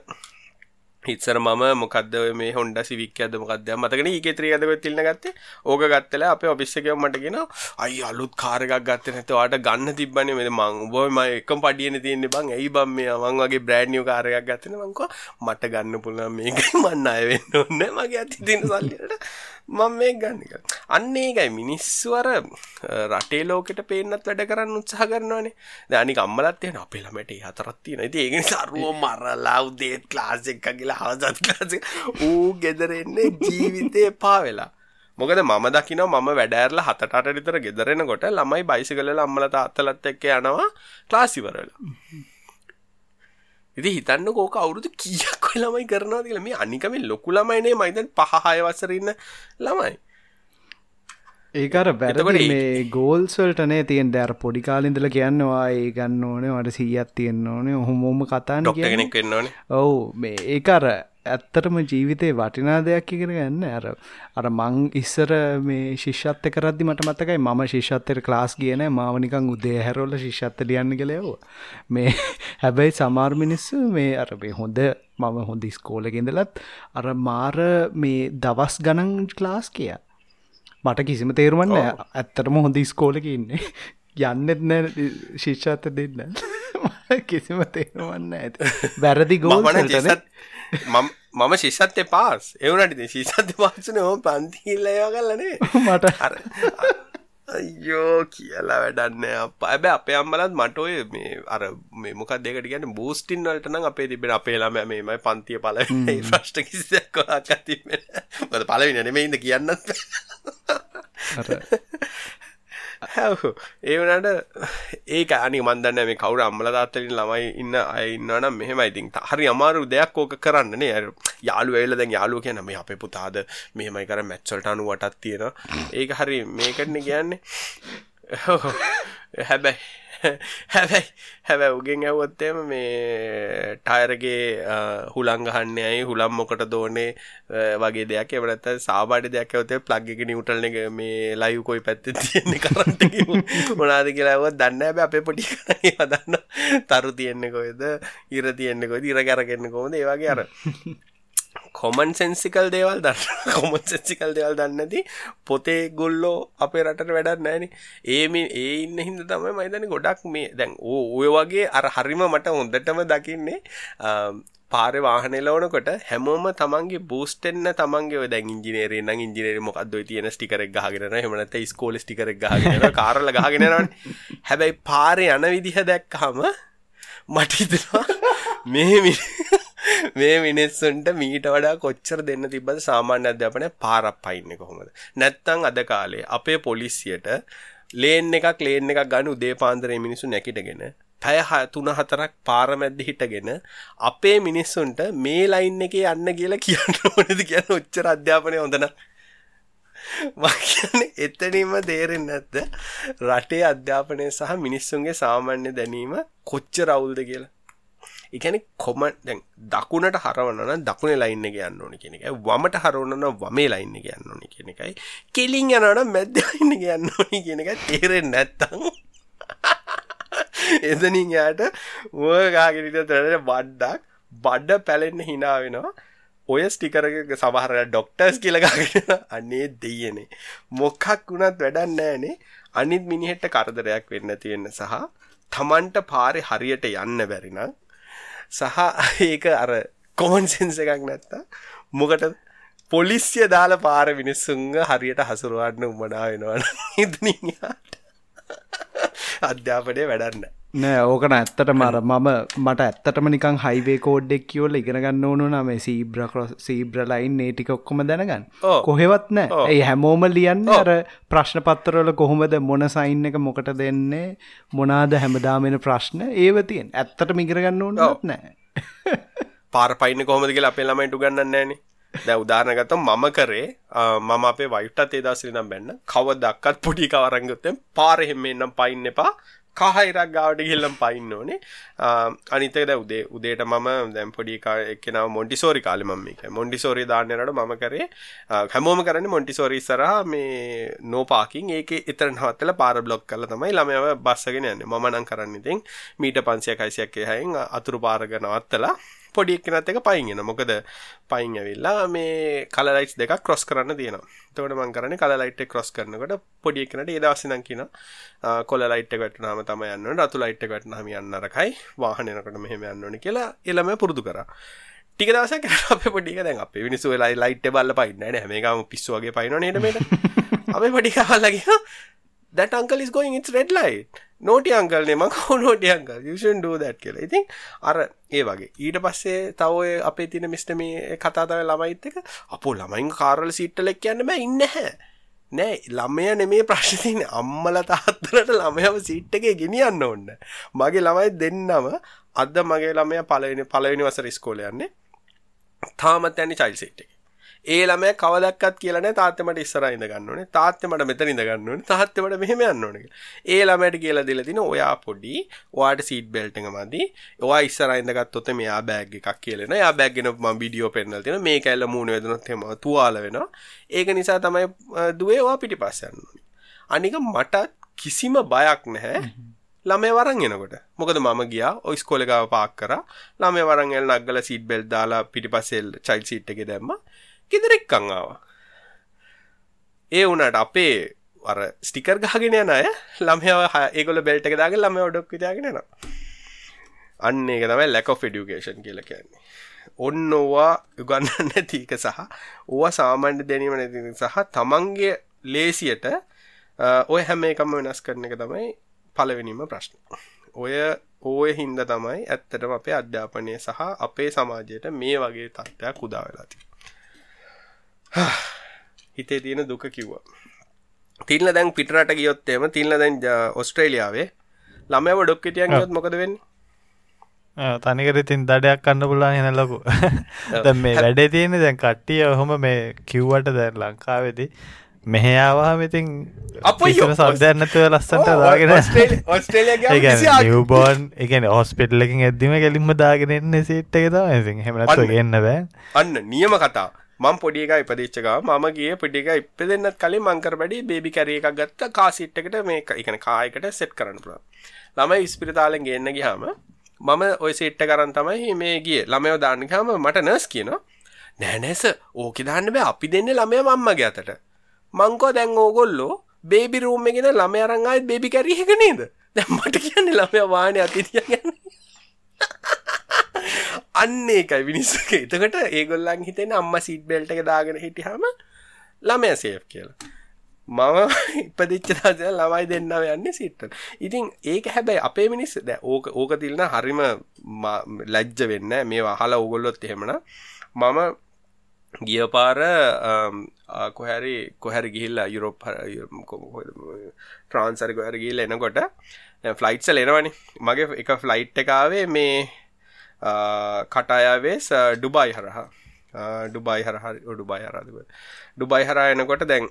ඉත්සර මම මොකක්ද මේ හොන්ඩ සිවික්කද මොකක්ද මතකන ඒ ත්‍රියදව තිල්න්න ගත්තේ. ඕක ගත්තල අප ඔෆිස්සකව මටගෙන අයි අලුත් කාරකක් ගත්ත නැතවාට ගන්න තිබන මෙ මං. බොම එකම පඩියන තියන්නේ බං ඇයි බම් මේ මං වගේ බ්‍රෑඩ්නිියෝ කාරයක් ගත්තන මංකෝ මට ගන්න පුළ මේක මන්න අයවෙන්න ඔන්න මගේ ඇති තින සල්ලට මම මේ ගන්නක අන්න ඒකයි මිනිස්සුවර රටේ ලෝකට පේනත් වැඩ කරන්න උත්සාහ කරනවානේ. දැනි අම්මලත් තියෙන අපේ ළමට හතරත් තියෙන ඉතින් ඒක නිසා අරුව මරලා උදේ ක්ලාස් එකක් ගිහලා හවසත් ක්ලාස් ඌ ගෙදර එන්නේ ජීවිතේ පා වෙලා. මොකද මම දකිනවා මම වැඩ ඇරලා හතට අට විතර ගෙදර එනකොට ළමයි බයිසිකල් වල අම්මලා තාත්තලාත් එක්ක යනවා ක්ලාස් ඉවර වෙලා. ඉති හිතන්න කෝක අවුරුදු කියක් ළමයි කරනවා කියලා. මේ අනිකම ලොකු ළමයිනේ මයිතන් පහහය වසරන්න ළමයි. ඒකර බැරබට මේ ගෝල්ස්වල්ටනේ තියෙන් දැර පොඩිකාලින්දල කියන්නවා ඒ ගන්න ඕනේ වට සීයත් තියෙන්න්න ඕනේ. ඔහොමෝම කතාන්න කෙනෙක් වෙන්න ඕනේ. ඔවු මේ ඒකර ඇත්තටම ජීවිතේ වටිනා දෙයක් ඉගෙන ගන්න. අර අර මං ඉස්සර මේ ශිෂ්‍යත්ව කරද්දි මට මතකයි මම ශිෂ්‍යත්වයට ක්ලාස් ගියේ නැහැ මාව නිකන් උදේ හැරවල ශිෂ්‍යත්ව ලියන්න කියලා යවුවා මේ <laughs> හැබැයි සමහර මිනිස්සු මේ අර මේ හොඳ මම හොඳ ඉස්කෝලේ ඉඳලත් අර මාර මේ දවස් ගණන් ක්ලාස් කියා. මට කිසිම තේරුමක් නැහැ ඇත්තටම හොඳ ඉස්කෝලේක ඉන්නේ. <laughs> යන්නෙත් නෑ ශිෂ්‍යත්ව දෙන්න. <laughs> කිසිම තේරුමක් නැහැ වැරදි ගෝල් මම ශිෂත්ය පාස්. එවනට ශිෂත්‍ය පාසන හෝ පන්තිල්ලයවා කලනේ මට. හර අයෝ කියලා වැඩන්න අප ඇබ අපේ අම්මලත් මටඔය මේ අර මේ මොකක් දෙකට ගැන බූස්ටින් වලටන අපේ තිබෙන අපේ ළම මේමයි පන්තිය පල ප්‍රශ්ට කිසියක් කොක් තිබෙන මද පලවි නෙමෙයිද කියන්නත් ඒ වනට ඒක අනි මන්දන්න මේ කවුර අම්මල තාත්තලින් ළමයි ඉන්න අය ඉන්නනම් මෙහෙම ඉතින් හරි අමාරු දෙයක් ඕක කරන්නනේ අර යාළු වෙල දැන් යාළුව කියන මේ අපේ පුතාද මෙහෙමයි කර මැච් වලට අනුවටක් තියෙනවා. ඒක හරි මේකටනේ කියන්නේ. හැබැයි <laughs> හැබැයි හැබැයි උගෙන් ඇවොත්තේම මේ ටයරගේ හුළං ගහන්නේ ඇයි? හුළම් මොකට දෝනේ වගේ දෙයක්. එවනත්ත සාබාඩ දෙයක් ඇවතේ ප්ලග් එක නිවටල්න එක මේ ලයිව් කොයි පැත්ත තියෙන්නේ කරන්ට මොනාද කියලාවත් දන්න ඇබ අපේ පොටි කරන්නේ වදන්න තරු තියෙන්නේ කොයිද ඉර තියෙන්නේ කොයිද ඉර කැරගෙන්න්න කොමද ඒවාගේ අර. කොමන් සෙන්සිකල් දේවල් දන්න <laughs> කොමන් සෙන්සිකල් දේවල් දන්නති පොතේ ගොල්ලෝ අපේ රටට වැඩක් නෑන ඒම ඒ ඉන්න හිද තමයි මයිතන ගොඩක් මේ දැන් ඕ ඔය වගේ අර හරිම මට හොඳටම දකින්නේ පාර වාහනලවනකොට හැමෝම තමන්ගේ බූස්ටෙන්න්න තමන්ගේ දැ ඉජිනේරේ නම් ඉජිනේර මොකක්ද තියෙන ස්ටිකරක් ගහගෙන හමනත ස්කෝල ස්ටිකරක් ගහගෙන කාරල ගහගෙනරන්න හැබැයි පාරය යන විදිහ දැක්කහම මටිතවා මේ මේ මිනිස්සුන්ට මීට වඩා කොච්චර දෙන්න තිබද සාමාන්‍ය අධ්‍යාපනය පාරක් පයින්න කොහොමද? නැත්තං අද කාලේ අපේ පොලිසියට ලේන් එකක් ලේන් එකක් ගන්න උදේ පාන්දරේ මිනිසු නැකිටගෙන පැය තුන හතරක් පාරමැද්ද හිටගෙන අපේ මිනිස්සුන්ට මේ ලයින් එකේ යන්න කියලා කියන්න ඕනද? කියන්න උච්චර අධ්‍යාපනය හොඳන මක්‍යන එතනීම තේරෙන් නැත්ත රටේ අධ්‍යාපනය සහ මිනිස්සුන්ගේ සාමාන්‍ය දැනීම කොච්ච රවුල්ද කියලා? එකැන කොම දැන් දකුණට හරවන්න දකුණ ලයින්න එක යන්න ඕන කෙනෙක වමට හරවන්න වමේ ලයින්න එක යන්න ඕනි කෙන එකයි. කෙලින් යනට මැද්දඉන්න එක යන්න ඕනි කියන එක තේරෙන් නැත්තං එදනින් යාට ඕගාගෙනට තරට බඩ්ඩක් බඩ්ඩ පැලෙන්න හිනා වෙනවා. ඔය ස්ටිකරක සමහර ඩොක්ටර්ස් කියලගගෙන අන්නේ දෙයනේ මොක්කක් වුණත් වැඩන්න ෑනේ අනිත් මිනිහෙට්ට කරදරයක් වෙන්න තියෙන සහ තමන්ට පාරි හරියට යන්න බැරිනම් සහ ඒක අර කොමන් සෙන්ස එකක් නැත්තා මොකට පොලිසිය දාල පාර මිනිස්සුන්ග හරියට හසුරුවන්න උමනා වෙනවන ඉදනට අධ්‍යාපනය වැඩන්න නෑ ඕකන ඇත්තට මර මම මට ඇත්තටම නිකං හයිවේ කෝඩ්ඩෙක් කියවල ඉගෙනගන්න ඕනු නම සීබ්‍ර කොස් සීබ්‍රලයින් ඒටික ඔක්කොම දැනගන්න. කොහෙවත් නෑ. ඒ හැමෝම ලියන්න අර ප්‍රශ්න පත්තරවල කොහොමද මොන සයින් එක මොකට දෙන්නේ මොනාද හැමදාමෙන ප්‍රශ්න ඒව තියෙන් ඇත්තට මිගරගන්න ඕනත් නෑ. <laughs> පාර පයින්න කොහොමද කියලා අපේ ළමයිට උගන්නන්නේ නැහනේ. දැන් උදාහරණ ගත්තොත් මම කරේ මම අපේ වයිෆ්ටත් ඒ දවස්වල ඉඳන් බැන්න. කවදක්වත් පොඩි කවරන් ගත්තෙන් පාරේ හැම එන්නම් පයින්න එපා කහයිරක් ගාවට ගිහිල්ලම පයින්න ඕනේ. අ, අනිත් එක දැන් උදේ උදේට මම දැන් පොඩි කා- එක්කෙනාව මොන්ටිසෝරි කාලේ මම මේක. මොන්ටිසෝරි දාන්න යනකොට මම කරේ අ, හැමෝම කරන්නේ මොන්ටිසෝරි ඉස්සරහා මේ නෝ පාකින් ඒකේ එතන නවත්තලා පාර බ්ලොක් කරලා තමයි ළමයාව බස්සගෙන යන්නේ. මම නම් කරන්නේ ඉතින් මීට 500ක් 600ක් එහායින් අතුරු පාරක නවත්තලා පොඩි එක්කෙනත් එක පයින් එන මොකද පයින් ඇවිල්ලා මේ කල ලයිට්ස් දෙකක් ක්‍රොස් කරන්න තියෙනවා. එතකොට මම කරන්නේ කල ලයිට් එක ක්‍රොස් කරනකොට පොඩි එක්කෙනාට ඒ දවසේ නම් කියනවා කොල ලයිට් එක වැටුනහම තමයි යන්න රතු ලයිට් වැටුනහම යන්න නරකයි වාහන යනකොට මෙහෙම යන්න ඕනේ කියලා ඒ ළමයා පුරුදු කරා. ටික යනකොට අපේ පොඩි එක දැන් අපේ මිනිස්සු වෙලා ලයිට් බලලා පයින්නේ නේ හැම එකම පිස්සු වගේ පයින්නව නේද මේක. <laughs> අපේ පොඩි කවල්ලා කියනවා that uncle is going it's red light naughty uncle නේ මං කෝ naughty uncle you shouldn't do that කියලා. ඉතින් අර ඒ වගේ ඊට පස්සේ තව ඔය අපේ තියෙන මිස්ටර් මේ කතා තමයි ළමයිත් එක අපෝ ළමයින් කාර්වල සීට් වල කියන්න බෑ ඉන්නේ නැහැ. නෑ ළමයා නෙමේ ප්‍රශ්නේ තියෙන්නේ අම්මලා තාත්තලාට ළමයාව සීට් එකේ ගෙනියන්න ඕන. මගේ ළමයි දෙන්නම අද මගේ ළමයා පළවෙනි පළවෙනි වසරේ ඉස්කෝලේ යන්නේ. තාමත් යන්නේ චයිල්ඩ් සීට් එකේ. ඒ ළමයා කවදක්වත් කියලා නැහැ තාත්තේ මට ඉස්සරහා ඉඳ ගන්න ඕනේ. තාත්තේ මට මෙතන ඉඳ ගන්න ඕනේ. තාත්තේ මට මෙහෙම යන්න ඕනේ කියලා. ඒ ළමයාට කියලා දීලා තිනවා ඔයා පොඩි. ඔයාට සීට් බෙල්ට් එක මදි. ඔයා ඉස්සරහා ඉඳගත්තොත් මෙයා බෑග් එකක් කියලා එනවා. එයා බෑග් එක මම වීඩියෝ පෙන්නලා තියෙනවා. මේක ඇල්ල මූණ වැදුනොත් එහෙම තුවාල වෙනවා. ඒක නිසා තමයි අ, දුවේ ඔයා පිටිපස්ස යන්න ඕනේ. අනික මට කිසිම බයක් නැහැ. ළමය වරන් එනකොට මොකද මම ගියා ඔය ඉස්කෝලේ ගාව පාක් කරා ළමය වරන් එල් නග්ගලා සීට් බෙල්ට් දාලා පිටිපස්සේ චයිල්ඩ් සීට් එකේ දැම්මා ගෙදර එක්කන් ආවා ඒ වුණාට අපේ අර ස්ටිකර් ගහගෙන යන අය ළමයාව හ- ඒගොල්ලෝ බෙල්ට් එක දාගෙන ළමයාව ඩොක් විදාගෙන යනවා අන්න ඒක තමයි lack of education කියලා කියන්නේ ඔන්න ඕවා උගන්නන්න නැති එක සහ ඕවා සාමාන්‍ය දැනීම නැති එක සහ තමන්ගේ ලේසියට අ, ඔය හැම එකම වෙනස් කරන එක තමයි පළවෙනිම ප්‍රශ්න. ඔය ඕය හින්දා තමයි ඇත්තටම අපේ අධ්‍යාපනය සහ අපේ සමාජයට මේ වගේ තත්ත්වයක් උදා වෙලා තියෙන්නේ. <sighs> හිතේ තියෙන දුක කිව්වා. තිල්න දැන් පිටරට ගියොත් එහෙම තිල්න දැන් ඔස්ට්‍රේලියාවේ ළමයව ඩොක් හිටියන් ගියොත් මොකද වෙන්නේ? තනිකර ඉතින් දඩයක් කන්න පුලා හෙන ලොකු <laughs> දැන් මේ වැඩේ තියෙන දැන් කට්ටිය ඔහොම මේ කිව්වට දැන් ලංකාවේදී මෙහයාවාම ඉතින් අපොයියෝ! සද්‍යන්නතුව ලස්සට දාගෙන නිවබෝන් එකන හොස්පිටල්ලකින් ඇදදිම කෙලින්ම දාගෙන එන්න සිට් එක තම අන්න. ගන්න බෑ අන්න නියම කතා මම පොඩි එකයි ඉපදිච්ච ගාව මම ගියේ පොඩි එකයි ඉපදෙන්නත් කලින් මං කර බැඩි බේබි කැරි එකක් ගත්තා කාර් සීට් එකට මේක ඒ කියන්නේ කාර් එකට සෙට් කරන්න පුළුවන්. ළමයි ඉස්පිරිතාලෙන් ගේන්න ගියාම මම ওই සීට් එක අරන් තමයි මේ ගියේ. ළමයව දාන්න ගියාම මට නර්ස් කියනවා නෑ නෑ සර් ඕකේ දාන්න බෑ. අපි දෙන්නේ ළමයා මම්මගේ අතට. මං කෝ දැන් ඕගොල්ලෝ බේබි රූම් එකේ ගෙන ළමයා අරන් ආයෙත් බේබි කැරි එක නේද? දැන් මට කියන්නේ ළමයා වාහනේ අතේ තියගෙන අන්න ඒකයි මිනිස්සුක එතකට ඒගොල්ලන් හිතෙන අම්ම සිට් බෙල්ට එක දාගෙන හිටිහම ළමය සේෆ් කියලා. මම ඉපදිච්ච දවස ළමයි දෙන්නම යන්නේ සිට්ට ඉතින් ඒක හැබැයි අපේ මිනිස් දැ ඕක ඕක තිල්න හරිම ම- ලැජ්ජ වෙන්න මේ වහලා ඔගොල්ලොත් එහෙමන මම ගිය පාර කොහැරි කොහැරි ගිහිල්ලා යුරෝප් ට්‍රාන්සරි කොහැර ගිල්ල එනකොට ෆ්ලයිට්සල් එනවනි. මගේ එක ෆ්ලයිට් එකාවේ මේ කටායාවේස් ඩුබයි හරහා ඩුබයි හරහරි ඩුබයි හරාදක ඩුබයි හරා එනකොට දැන්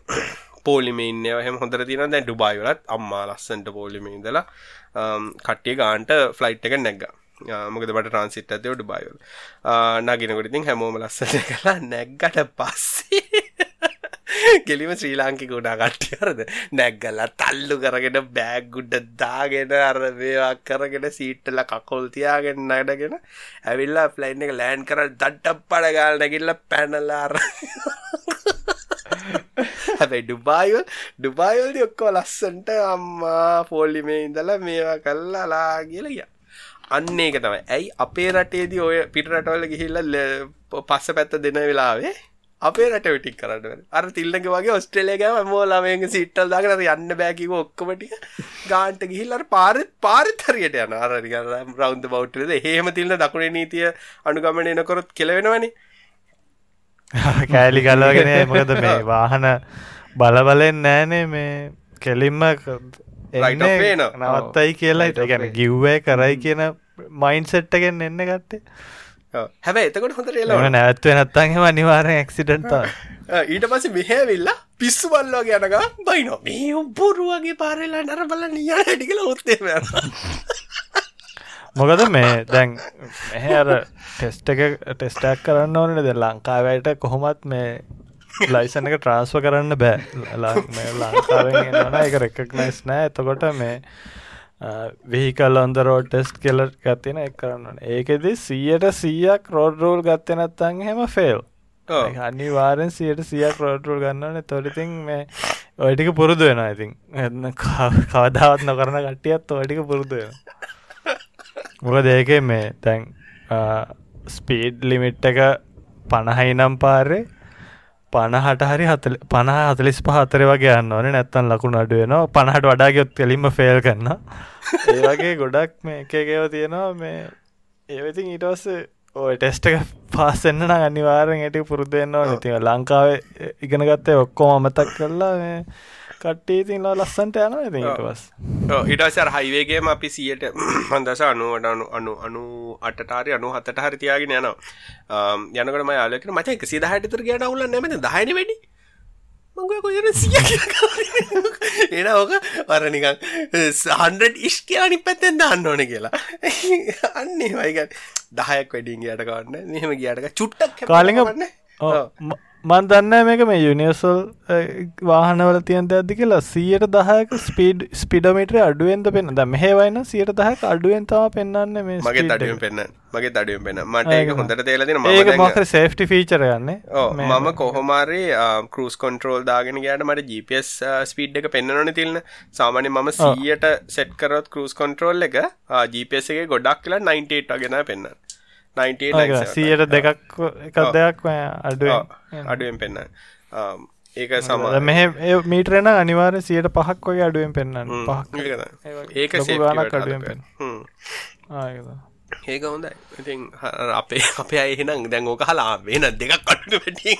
පෝලිම ඉන්නව හම හොඳර තින දැන් ඩුබයි වලත් අම්මා ලස්සන්ට පෝලිම ඉඳලා කට්ටිය ගාන්ට ෆ්ලයිට් එක නැග්ග. මොකද බට ට්‍රන්සිට් ඇතව ඩුබයිවල නගෙනකොට ඉතින් හැමෝම ලස්සට කලා නැග්ගට පස්සේ ගෙලිම ශ්‍රී ලාංකි ගුණා කට්ටියරද නැග්ගල්ල තල්ලු කරගෙන බෑග් ගුඩ්ඩ දාගෙන අර මේවා කරගෙන සීට්ටල කකොල් තියාගෙන නඩගෙන ඇවිල්ලා ප්ලයින් එක ලෑන් කර දට්ට පඩ ගාල් නැගිල්ල පැනලාර හැබැයි ඩුබායිවල් ඩුබායිවල්ද ඔක්කෝ ලස්සන්ට අම්මා පෝල්ලිමේ ඉඳලා මේවා කල්ලා ලා කියලා ගියා. අන්න ඒක තමයි. ඇයි අපේ රටේදී ඔය පිට රටවල ගිහිල්ල පස්ස පැත්ත දෙන වෙලාවේ අපේ රට විටික් කරන්න අර තිල්ලක වගේ ඔස්ට්‍රේලියගම මෝලාමයක සිට්ටල් දාගෙන යන්න බෑකිව ඔක්කොමටිය ගාන්ට ගිහිල්ලර පාරත් පාරිත් හරියට යන අරරික රෞන්ද බෞට්ලද හෙම තිල්න්න දකුණේ නීතිය අනුගමන එනකොරොත් කෙලවෙනවනි. <laughs> කෑලි ගලගෙන <laughs> මොකද මේ වාහන බලබලෙන් නෑනේ මේ කෙලින්ම. නවත්තයි කියලා. ගැන. ගිව්වය කරයි කියන මයින් සෙට්ටගෙන් එන්න ගත්තේ හැබැයි එතකොට හොඳ එම රේල නැවත්ව නැත්තන්හෙම අනිවාරෙන් ඇක්සිඩන්ට <laughs> ඊට පස්සේ මෙහැවිල්ල පිස්සු බල්ලෝගේ යනක බයිනෝ මේ උබ්බුරුවගේ පාරෙලා නර බල නිය ටිකල ඔත්තේ <laughs> මොකද මේ දැන් මෙහ අර ටෙස්ට එක ටෙස්ටක් කරන්න ඕනට ද ලංකාවයට කොහොමත් මේ ලයිසන එක ට්‍රන්ස්ව කරන්න බෑ. ලංකාවෙන් එක රෙකක්නයිස් නෑ. එතකොට මේ විහිකල් ඔොන්ද රෝඩ් ටෙස්ට් කෙල ගත්තින එක් කරන්න ඒකෙද සීයට සීයක් රෝඩ් රෝල් ගත්තනත්තන් හෙම ෆෙල් අනිවාරෙන් සියට සියක් රෝඩරුල් ගන්නන තොරිතින් මේ ඔයටික පුරුදු වෙන ඉතින්. එන්න කවදාවත් නොකරන කට්ටියත් ඔටික පුරුදු වෙන මොක දේක මේ තැන් ස්පීඩ් ලිමිට් එක පණහයි නම් පාරේ පණහට හරි හතල පණ හතලිස් පහතර වගේ යන්න ඕන. නැත්තන් ලකුණු අඩුවනවා පණහට වඩාගයොත් කෙලින්ම ෆෙල් කරන්න <laughs> ඒ වගේ ගොඩක් මේ එකකව තියෙනවා. මේ ඒවතින් ඊටවස්ස ඔය ටෙස්ට එක පාසෙන්න්න නම් අනිවාරෙන් ඇටි පුරුද්ධෙන්න්නවා නතිව ලංකාවේ ඉගෙන ගත්තේ ඔක්කෝ අමතක් කරලා මේ කට්ටේ තින් ලස්සන්ට යන ඉති ඊටවස් ඉටසර හයිවේගේම අපි සියට මන්දස අනුවට අනු අනු අනු අටටාරි අනු හතට හරි තියාගෙන යනවා. යනකට යාලක මච එක සිද හටිතර කියට අවුල නැමත දහන වැඩි? මංග කොයන සිය එන ඕක වරනිකන් සහන්ඩ ඉස්කයානි පැත්තෙන් දන්න ඕන කියලා. <laughs> අන්නේ වයිගත් දහයක් වැඩින් ගයට කවන්න මෙහම ගියටක චුට්ටක් කාලිග වන්න මන් දන්න මේක මේ යුනිවර්සල් වාහනවල තියන්ත ඇදදි කියලා සියට දහයක ස්පීඩ් ස්පිඩමිට්‍ර අඩුවෙන්ද පෙන්න ද මෙහෙවයින සියට දහක අඩුවෙන් තම පෙන්න්න මේ මගේ තඩුවෙන් පෙන්න්න මගේ තඩුවෙන් පෙන මට හොඳට තේලදින ඒක ම මොක සේෆ්ටි ෆීචර යන්නේ. මම කොහොමාරි කරුස් කොන්ට්‍රෝල් දාගෙන ගයට මට GPS ස්පීඩ් එක පෙන්න්නන තිල්න්න සාමාන්‍ය මම සීයට සෙට් කරොත් කරුස් කොන්ට්‍රෝල් එක GPS එක ගොඩක් කියලා 98 ගෙන පෙන්න්න 98 සියට දෙකක් එකක් දෙයක් අඩුව අඩුවෙන්. පෙන්න්න. ඒක සමා මෙහ මීටරෙන අනිවාර සියට පහක් වගේ අඩුවෙන් පෙන්න්න පහක්. ඒක අඩුවෙන්. ආයකද ඒක හොඳයි. ඉතින් හ- අපේ අපේ අයහෙනම් දැන් ඕක හලා වෙන දෙකක් අඩු වැටි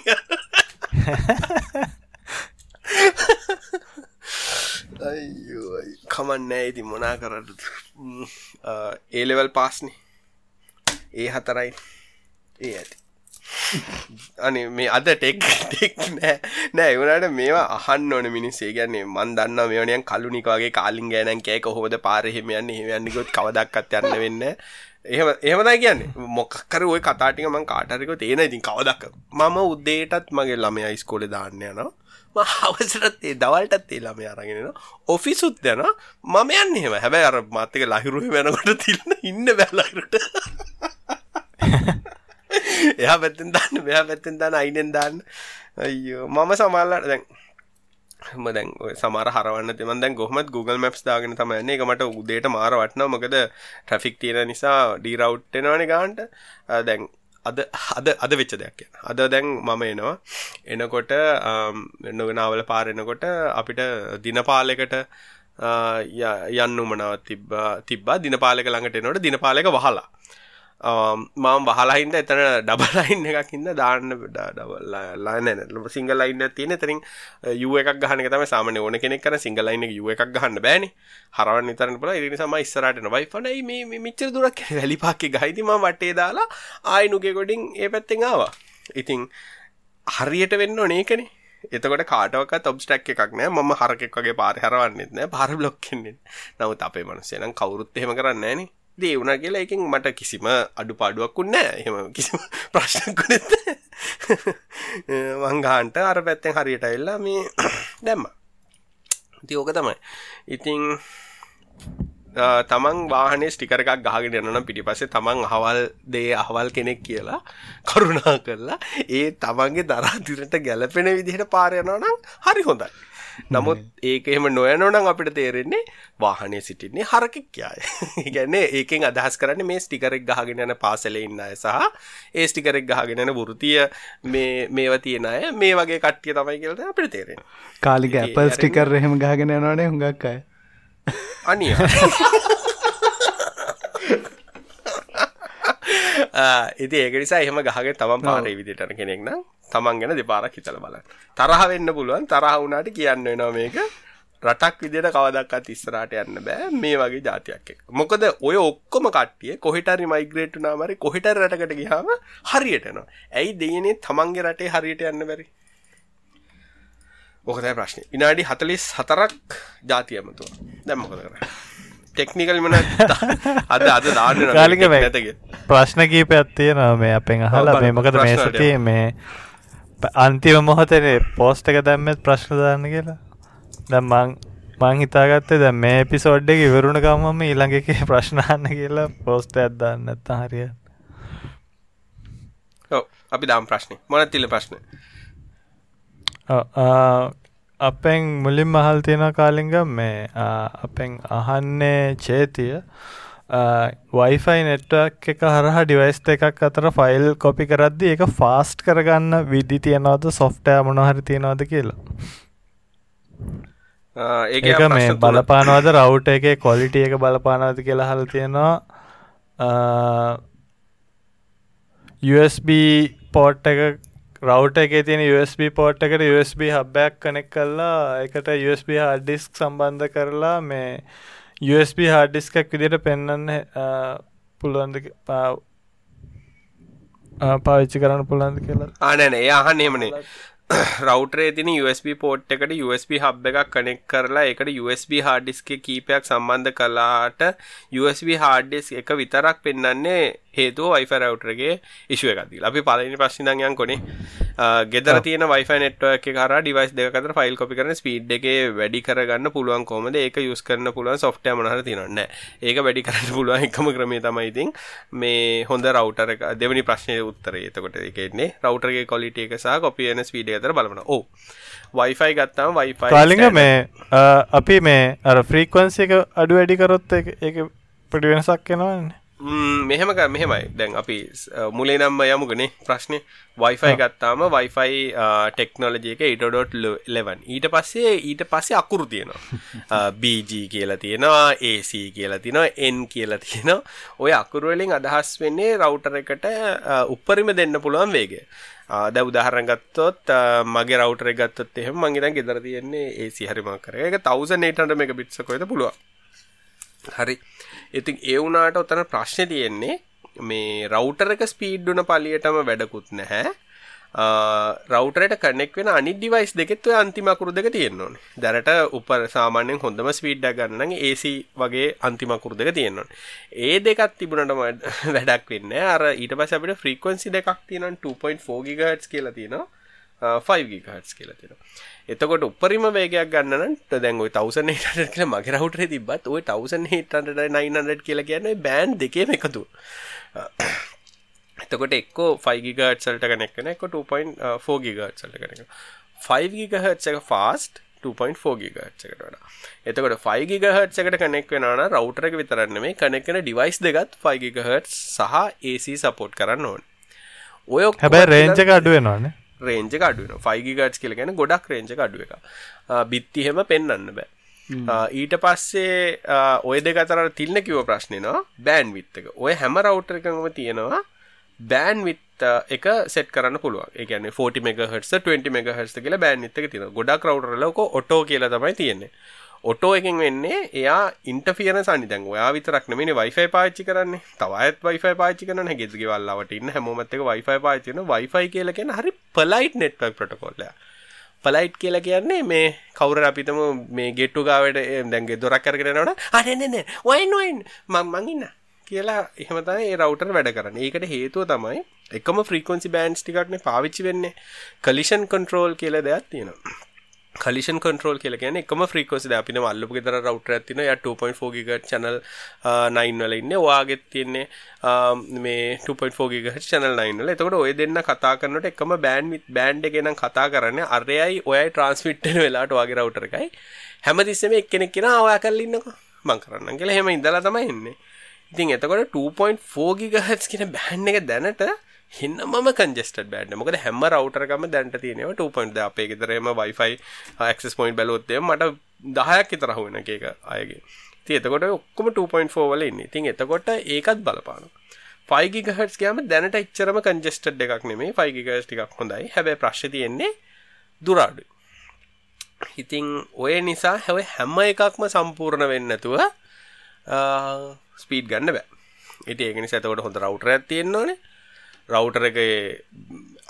කමන්නෑ ඉති මොනා කරට ඒලෙවල් පාස්නි ඒ හතරයි. ඒ ඇති. අනි මේ අද ටෙක් ටෙක් නෑ. නෑ එවනට මේවා අහන්න ඕන මිනිස්සේ. ගැන්නේ මන් දන්න මෙවනයන් කලුනිකගේ කාලින් ගෑනන් කෑ කොහොද පාරහෙම යන්න? හෙමයන්නකොත් කවදක්කත් යන්න වෙන්න එහෙම එහෙමදයි කියන්නේ. මොක්කර ඔය කතාටික මං කාටරික තේන ඉතින් කවදක් මම උද්දේටත් මගේ ළමය ස්කෝල දාන්න යනවා. හවසරත් ඒ දවල්ටත් ඒ ළමය අරගෙන ඔෆිසුත් යන මම යන්න එහෙම. හැබැයි අර මත්තක ලහිරුව වෙනකොට තිල්න්න ඉන්න බැලහිරට <laughs> එයා පැත්තෙන් දාන්න මෙයා පැත්තෙන් දාන්න අයිනෙන් දාන්න. අයියෝ මම සමල්ලට දැන් ම දැන් ඔය සමර හරවන්න තිමන් දැන් ගොහමත් Google මැප්ස් දාගෙන තමයන්නේ එක මට උදේට මාර වටන මොකද ට්‍රෆික් තියෙන නිසා ඩීරවට්ටෙනවන ගාන්ට. දැන් අද අද අද වෙච්ච දෙයක් කියන අද දැන් මම එනවා. එනකොට නොගෙනාවල පාරෙනකොට අපිට දිනපාලෙකට යන්න මනාව තිබ්බ තිබ්බා. දිනපාලක ළඟට එනොට දිනපාලක වහලා. Um, මම බහලයින්ට එතන ඩබලයින් එකක් ඉන්න දාන්න ලානන සිංගලයින්න තියෙන. තරින් යුව එකක් ගහන තම සාමන ඕන කෙනෙක් කර සිංගලයින්න යුව එකක් ගහන්න බෑන. හරවන් නිතරන පල ඉරි සම ඉස්සරටන වයිෆනයි මේ මිච්චර දුරක් වැලිපාක්ක ගහිතිම වටේ දාලා ආයනුගේ ගොඩින් ඒ පැත්තෙන් ආවා. ඉතිං හරියට වෙන්න ඕනේකනේ එතකොට කාටවක තොබ්ස්ටක් එකක් නෑ. ම හරකෙක් වගේ පාර හරවන්නෙත් නෑ. පාර බ්ලොක්කෙන්නේ නමුත් අපේ මනසයනම් කවුරුත් එහෙම කරන්න ෑනේ දේ වුණ කියලා එකින් මට කිසිම අඩු පාඩුවක්කුන්න එහෙම කිසිම <laughs> ප්‍රශ්නකුනෙත් වංගහන්ට <laughs> අර පැත්තෙන් හරියට එල්ලා මේ <coughs> දැම්ම. ති ඕක තමයි. ඉතිං තමන් වාහනේ ස්ටිකර එකක් ගහගෙන යනනම් පිටිපස්සේ තමන් අහවල් දේ අහවල් කෙනෙක් කියලා <laughs> කරුණා කරලා ඒ තමන්ගේ දරාදිරට ගැලපෙන විදිහට පාරයනවා නම් හරි හොඳයි. නමුත් ඒක එහෙම නොයනොනම් අපිට තේරෙන්නේ වාහනේ සිටින්නේ හරකෙක් කියයි. <laughs> ඒ කියන්නේ ඒකෙන් අදහස් කරන්නේ මේ ස්ටිකර් එක ගහගෙන යන පාසලේ ඉන්න අය සහ ඒ ස්ටිකර් එක ගහගෙන යන වෘත්තීය මේ මේවා තියෙන අය මේ වගේ කට්ටිය තමයි කියලා අපිට තේරෙන්නේ. කාලික ඇපල් ස්ටිකර් එහෙම ගහගෙන යනවනේ හුඟක් අය. අනිවා. <laughs> <laughs> ඉති ඒක නිසා එහෙම ගහගේ තමන් පාරේ විදිටන කෙනෙක් නම් තමන් ගැන දෙපාරක් හිතල බලන්න තරහ වෙන්න පුළුවන් තරහ වුණාට කියන්න වෙනවා මේක රටක් විදියට කවදක්වත් ඉස්සරහට යන්න බෑ මේ වගේ જાතියක් එක්ක. මොකද ඔය ඔක්කොම කට්ටිය කොහෙට හරි මයිග්‍රේට් වුණාම හරි කොහෙට හරි රටකට ගියාම හරියට යනවා. ඇයි දෙයනේ තමන්ගේ රටේ හරියට යන්න බැරි? ඔක තමයි ප්‍රශ්නේ. විනාඩි 44ක් જાතිය ඇමතුවා. දැන් මොකද කරන්නේ? ටෙක්නිකල් මොන <laughs> අද අද දාන්න ප්‍රශ්න කීපයක් තියෙනවා මේ අපෙන් අහලා මේ මොකද මේ සතියේ මේ අන්තිම මොහොතේ පෝස්ට් එක දැම්මෙත් ප්‍රශ්න දාන්න කියලා. දැන් මං මං හිතාගත්තේ දැන් මේ එපිසෝඩ් එක ඉවරුණ ගමන්ම ඊළඟ එකේ <laughs> ප්‍රශ්න අහන්න කියලා පෝස්ට් එකක් දාන්න නැත්නම් හරියට ඔව් අපි දාමු ප්‍රශ්නේ. මොනවද තියලා ප්‍රශ්නේ? අපෙන් මුලින් මහල් තියෙන කාලිංග මේ අපෙන් අහන්නේ චේතිය වයිෆයි නෙට්වක් එක හරහා ඩිවයිස් එකක් අතර ෆයිල් කොපි කරද්දි ඒක ෆාස්ට් කරගන්න විදි තියෙනවද සොෆ්ටෑ මොනහරි තියෙනවද කියලා. ඒක මේ බලපානවද රවුට එක කොලිටිය එක බලපානවද කියලා හල තියෙනවා. USB පෝට් එක රවට් එකේ තියෙන USB පෝට් එකට USB හබ්බයක් කනෙක් කරලා ඒකට USB disk සම්බන්ධ කරලා මේ USB hard disk එකක් විදිහට පෙන්වන්න පුළුවන්ද පාවිච්චි කරන්න පුළුවන්ද කියලා ආ නෑ නෑ එයා අහන්නේ එහෙමනේ රවටරේ තින USB පෝට් එකට USB හබ් එකක් කනෙක් කරලා එකට USB hard disk කීපයක් සම්බන්ධ කළාට USB hard disk එක විතරක් පෙන්වන්නේ හේතුව Wi-Fi router එකේ issue එකක් දීලා. අපි පළවෙනි ප්‍රශ්නේ ඉඳන් යන්කොනේ. ගෙදර තියෙන එක හරහා device දෙකක් අතර file copy කරන speed එකේ වැඩි කරගන්න පුළුවන් කොහමද? ඒක use කරන්න පුළුවන් software මොන හරි තියෙනවද? නැහැ. ඒක වැඩි කරන්න පුළුවන් එකම ක්‍රමය තමයි ඉතින් මේ හොඳ එක. දෙවෙනි ප්‍රශ්නේ උත්තරේ. එතකොට ඒක එන්නේ. router එකේ සහ speed එක අතර බලමන ඕ වයිෆයි ගත්තාම වයිෆයි කාලිග මේ අපි මේ අර ෆ්‍රීකවන්සි එක අඩු වැඩි කරොත් එක පටි වෙනසක් එනවන්නේ මෙහෙම මෙහෙමයි. දැන් අපි මුලේ නම්ම යමුගනේ ප්‍රශ්නේ. වයිෆයි ගත්තාම වයිෆයි ටෙක්නෝලජි එක 8.11 ඊට පස්සේ ඊට පස්සේ අකුරු තියෙනවා. <laughs> BG කියලා තියෙනවා AC කියලා තියෙනවා N කියලා තියෙනවා. ඔය අකුරු වලින් අදහස් වෙන්නේ රවුටර් එකට උප්පරිම දෙන්න පුළුවන් වේගය. දැ උදාහරණ ගත්තොත් මගේ රවටර ගත්තොත් එහෙම මගේ දැන් ගෙදර තියෙන්නේ AC හරි මම කරේ ඒක 1800 මෙගබිට්ස් කොහෙද පුළුවන්? හරි ඉතින් ඒ වුණාට උතන ප්‍රශ්නේ තියෙන්නේ මේ රවුටර් එක ස්පීඩ් වුණ පළියටම වැඩකුත් නැහැ රවටරට කනෙක් වෙන අනි ඩිවයිස් දෙකෙත් ඔය අන්තිම අකුරු දෙක තියෙන්න ඕනේ. දැනට උපර සාමාන්‍යයෙන් හොඳම ස්පීඩ් එක ගන්න නම් AC වගේ අන්තිම අකුරු දෙක තියෙන්න ඕනේ. ඒ දෙකක් තිබුණාට වැඩක් වෙන්නේ අර ඊට පස්සේ අපිට ෆ්‍රීකවන්සි දෙකක් තියෙනවා 2.4 GHz කියලා තියෙනවා. Uh, 5ගහටස් කියලතිෙන එතකොට උපරිම වේගයක් ගන්නට දැන් ඔයි තවසන් හට කියල මගේ රවටේ තිබත් ඔය තවසන් හට නයිනට කියල කියන්නේ බෑන්් දෙකේම එකතු. Uh, එතකොට එක්කෝ ෆයිගිගට් සල්ට කනෙක්න එක 2.4ගිගට් සල්ට කනෙක 5ගිගහට් එක ෆාස්ට 2.4ගිගට් එකට වඩා. එතකොට 5ගිගහට් එකට කනෙක් වෙනන රවටරක විතරන්න මේ කනෙක්න ඩිවයිස් දෙගත් 5ගිගහට් සහ AC සපෝට් කරන්න ඕන. ඔය හැබැ රේංචක අඩුවෙනවානේ රේන්ජ අඩුවන 5ගට් කියල ගැන ගොඩක් රේන්ජ අඩුව එක බිත්තිහෙම පෙන්න්න බෑ. ඊට පස්සේ ඔය දෙකතර තිල්න කිව ප්‍රශ්නනවා බෑන් විත්තක ඔය හැම රවට්‍ර එකම තියෙනවා බෑන් විත් එක සෙට කරන්න පුළුව එකන 40 මෙගහට 20 මෙගහට කියලා බෑන් විත්තක තින ගොඩක් රවටරලක ඔටෝ කියලා තමයි තියෙන්නේ ඔටෝ එකෙන් වෙන්නේ එයා ඉන්ටෆියන සනි දැන් ඔයා විතරක් නෙමෙයි වයිෆයි පාවිච්චි කරන්නේ. තව අයත් වයිෆයි පාවිච්චි කරන ගෙදර ගෙවල්ලාවට ඉන්න හැමෝමත් එක වයිෆයි පාවිච්චි කරන වයිෆයි කියලා කියන හරි පොලයිට් නෙට්වර්ක් ප්‍රොටෝකෝල් එක පලයිට් කියලා කියන්නේ මේ කවුර අපිතම මේ ගෙට්ටු ගාවට දැන් ගෙදොරක් අරගෙන යනවනේ අනේ නේ නේ වයින් වයින්. මං මං ඉන්න. කියලා එහෙම තමයි ඒ රවුටර් වැඩ කරන්නේ. ඒකට හේතුව තමයි එකම ෆ්‍රීකවන්සි බෑන්ඩ්ස් ටිකක්නේ පාවිච්චි වෙන්නේ. කලිෂන් කන්ට්‍රෝල් කියලා දෙයක් තියෙනවා. කලිෂන් කන්ට්‍රෝල් කියල කියන එකම ෆ්‍රීකෝසි අපින මල්ලපු ගෙතර රවටර ඇතින ය 2.4 ගිග චනල් 9 වල ඉන්න. වාගෙත් තියන්නේ මේ 2.4 ගිග චනල් 9 වල. එතකොට ඔය දෙන්න කතා කරනට එකම බෑන්් බෑන්්ඩ ගෙනම් කතා කරන්න අරයයි ඔයයි ට්‍රන්ස්මිට්ටන වෙලාට වගේ රවටර එකයි. හැමතිස්සම එක්කෙනෙක් කියෙන ඔයා කල්ලින්නක මං කරන්න කියලා. හෙම ඉඳලා තමයි එන්නේ. ඉතින් එතකොට 2.4 ගිගහස් කියන බෑන්් එක දැනට හින්න මම කන්ජෙස්ටඩ් බෑන්ඩ මොකද හැම රවටරකම දැන්ට තියෙනව 2.0 අපේ ගෙතරම වයිෆයි ක්ස් පොයින්් බැලොත්තේ මට දහයක් ඉතරහුවෙන එක අයගේ. ති එතකොට ඔක්කොම 2.4 වල ඉන්න. ඉතින් එතකොට ඒකත් බලපාන ෆයිගිහටස් ගෑම දැනට එච්චරම කන්ජෙස්ටඩ් එකක් නෙමේ ෆයිගිගස් ටිකක් හොඳයි. හැබැයි ප්‍රශ් තියෙන්නේ දුරාඩු ඉතිං ඔය නිසා හැව හැම එකක්ම සම්පූර්ණ වෙන්නතුව ස්පීඩ් ගන්න බෑ. ඉති ඒගෙන සතවට හොඳ රවටර ඇතියෙන්න්න ඕනේ. රවටර එක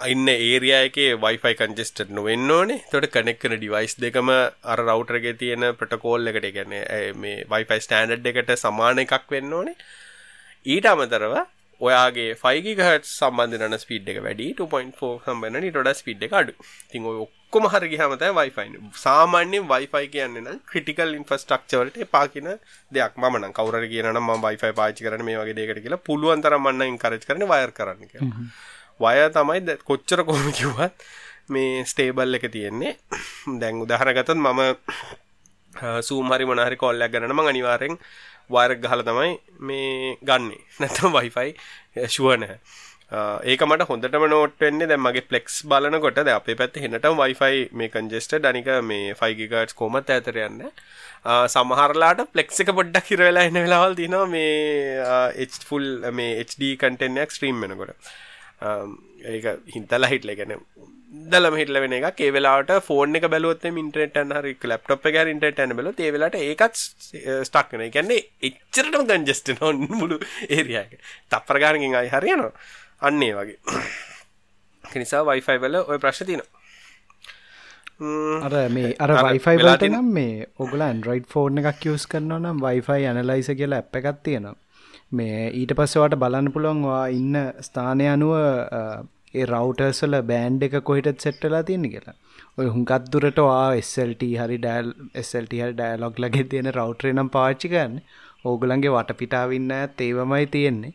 ඉන්න ඒරයාක වයිෆයි කන්ජෙස්ට නොවෙන්න ඕනේ. තොට කනෙක්කන ඩිවයිස් දෙකම අර රවටරගේ තියෙන ප්‍රටකෝල් එකට ගැන මේ වයිෆයි ස්ටන්ඩ් එකට සමාන එකක් වෙන්න ඕනේ. ඊට අමතරව ඔයාගේ ෆයිගිහට සම්බන්ධන ස්පීඩ් එක වැඩි 2.4 සම්බන්න ටොඩ ස්පීඩ් එක අඩු. තිං ඔය ඔක්කොම හරි හමත වයිෆයින් සාමාන්‍යෙන් වයිෆයි කියන්න ක්‍රටිකල් ඉන්ෆස්ටක්චවලට පාකින දෙයක්. මන කවර කියන ම වයිෆයි පාචි කරන මේ වගේ දෙකට කියලා පුළුවන්තර මන්න කරච් කරන වයර් කරන්න වය තමයි කොච්චර කොම කිවත් මේ ස්ටේබල් එක තියෙන්නේ. දැන් උදාහරගතත් මම සූමහරි මොනහරි කොල්ලයක් ගන්නම අනිවාරෙන් වයරක් ගහල තමයි මේ ගන්නේ. නැතම වයිෆයි ශුවනෑ ඒක මට හොඳටම නෝට් වෙන්නේ දැන් මගේ ෆ්ලෙක්ස් බලනකොට දැන් අපේ පැත්තේ හෙනටම Wi-Fi මේ කන්ජෙස්ටඩ් අනික මේ 5 GHz කොහමත් ඈතට යන්නේ සමහරලාට ෆ්ලෙක්ස් එක පොඩ්ඩක් හිර වෙලා ඉන්න වෙලාවල් තියෙනවා මේ H full මේ HD content එක ස්ට්‍රීම් වෙනකොට ඒක හිතලා හිටලා කියන්නේ දලම හිටල වෙන එක ඒ වෙලාවට ෆෝන් එක බැලුවොත් ඉන්ටර්නෙට් යන හරි ලැප්ටොප් එක හරි ඉන්ටර්නෙට් යන බැලුවොත් ඒ වෙලාවට ඒකත් ස්ටක් වෙනවා. ඒ කියන්නේ එච්චරටම කන්ජස්ට් වෙනවා මුළු ඒරියා එක. තප්පර ගානකින් ආයි හරියනවා. අන්නේ වගේ. නිසා වයිෆයි වල ඔය ප්‍රශ් තින අර මේ අර වයිෆයි වලට නම් මේ ඔගල ඇන්ඩරයිඩ් ෆෝර්න එකක් යස් කරනවා නම් වයිෆයි ඇනලයිස කියලා ඇප් එකත් තියෙනවා. මේ ඊට පස්සවට බලන්න පුළුවන්වා ඉන්න ස්ථානය අනුව ඒ රවටර්සල බෑන්් එක කොහිටත් සෙට්ටලා තියෙන කියලා. ඔය හුඟත් දුරට වා ස්ල්ට හරි ඩෑල් ස්ල්ට හරි ඩෑලොග් ලගේ තියෙන රවටරේ නම් පාච්චිකන්න ඕගලන්ගේ වටපිටාවින්න තේවමයි තියෙන්නේ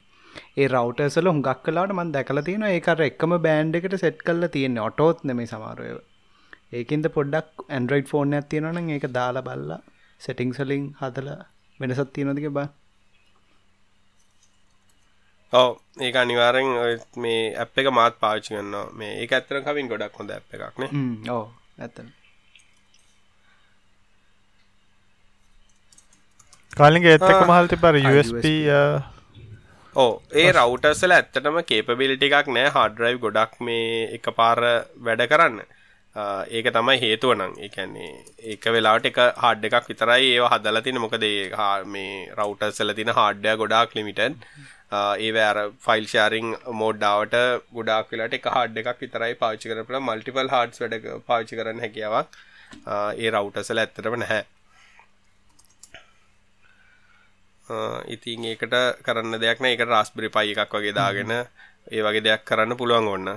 ඒ රවටර්සල හුඟක් කලාට මන් දැකලා තියෙන ඒකර එක්කම බෑන්් එකට සෙට් කල්ල තියෙන ඔටෝත් නෙමේ සමාරුවය ඒකින්ද පොඩ්ඩක් ඇන්ඩරයිඩ් ෆෝන් ඇත් තියෙනන ඒක දාලා බල්ලා සෙටිං සලින් හදල වෙනසත් තියෙනතික බා ඔව ඒක අනිවාරෙන් මේ ඇප් එක මාත් පාච්චි ගන්න මේ ඒ ඇත්තර කවින් ගොඩක් හොඳ ඇ් එකක්න ඕ ඇත්තන කාලින්ගේ ඒත් එක මහල්ති පර USB ඕ ඒ රවටර්සල ඇත්තටම කේපබිලිටි එකක් නෑ. හඩරයි් ගොඩක් මේ එක පාර වැඩ කරන්න. ඒක තමයි හේතුව නං එකන්නේ ඒක වෙලාට එක හඩ් එකක් විතරයි ඒ හදල තින මොකද මේ රවටර්සල තින හාඩ්ඩය ගොඩාක් ලිමිටන් ඒවෑර ෆයිල් ෂාරිං මෝඩ්ඩාවට ගොඩක් වෙලාට එක හඩ් එකක් විතරයි පාචි කරපල මල්ටිපල් හඩස් වැඩ පාචි කරන්න හැකියාවක්. ඒ රවටසල ඇත්තටම නැහැ ඉතින් ඒකට කරන්න දෙයක් නෑ. ඒකට රාස්බරි පයි එකක් වගේ දාගෙන ඒ වගේ දෙයක් කරන්න පුළුවන් ඔන්න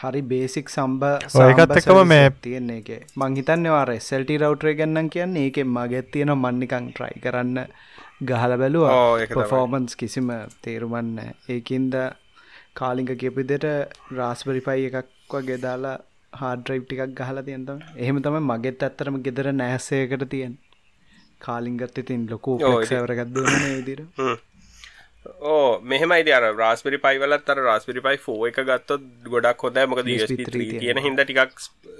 හරි බේසික් සම්බ ඒකත් එකම මේ තියෙන්නේ එක. මං හිතන්නේ වාර SLT රවටරේ ගන්නම් කියන්නේ ඒකෙන් මගෙත් තියෙන මන්නිකං ට්‍රයි කරන්න ගහල බැලුවා. පෆෝමන්ස් කිසිම තේරුමන්න ඒකින්ද කාලිංක කියපිදට රාස්බරි පයි එකක් වගේ දාලා හාඩරයි් ටිකක් ගහලා තියන්තම එහෙම තම මගෙත් ඇත්තරම ගෙදර නෑසයකට තියෙන් කාලිංගත් ඉතින් ලොකු සවරගත්ද විදිර ඕ මෙහමයි අර රස්පරි පයිවලත් අර රස්පරි පයි ෆෝ එක ගත්තොත් ගොඩක් හොද මොක තියෙන හිද ටිකක්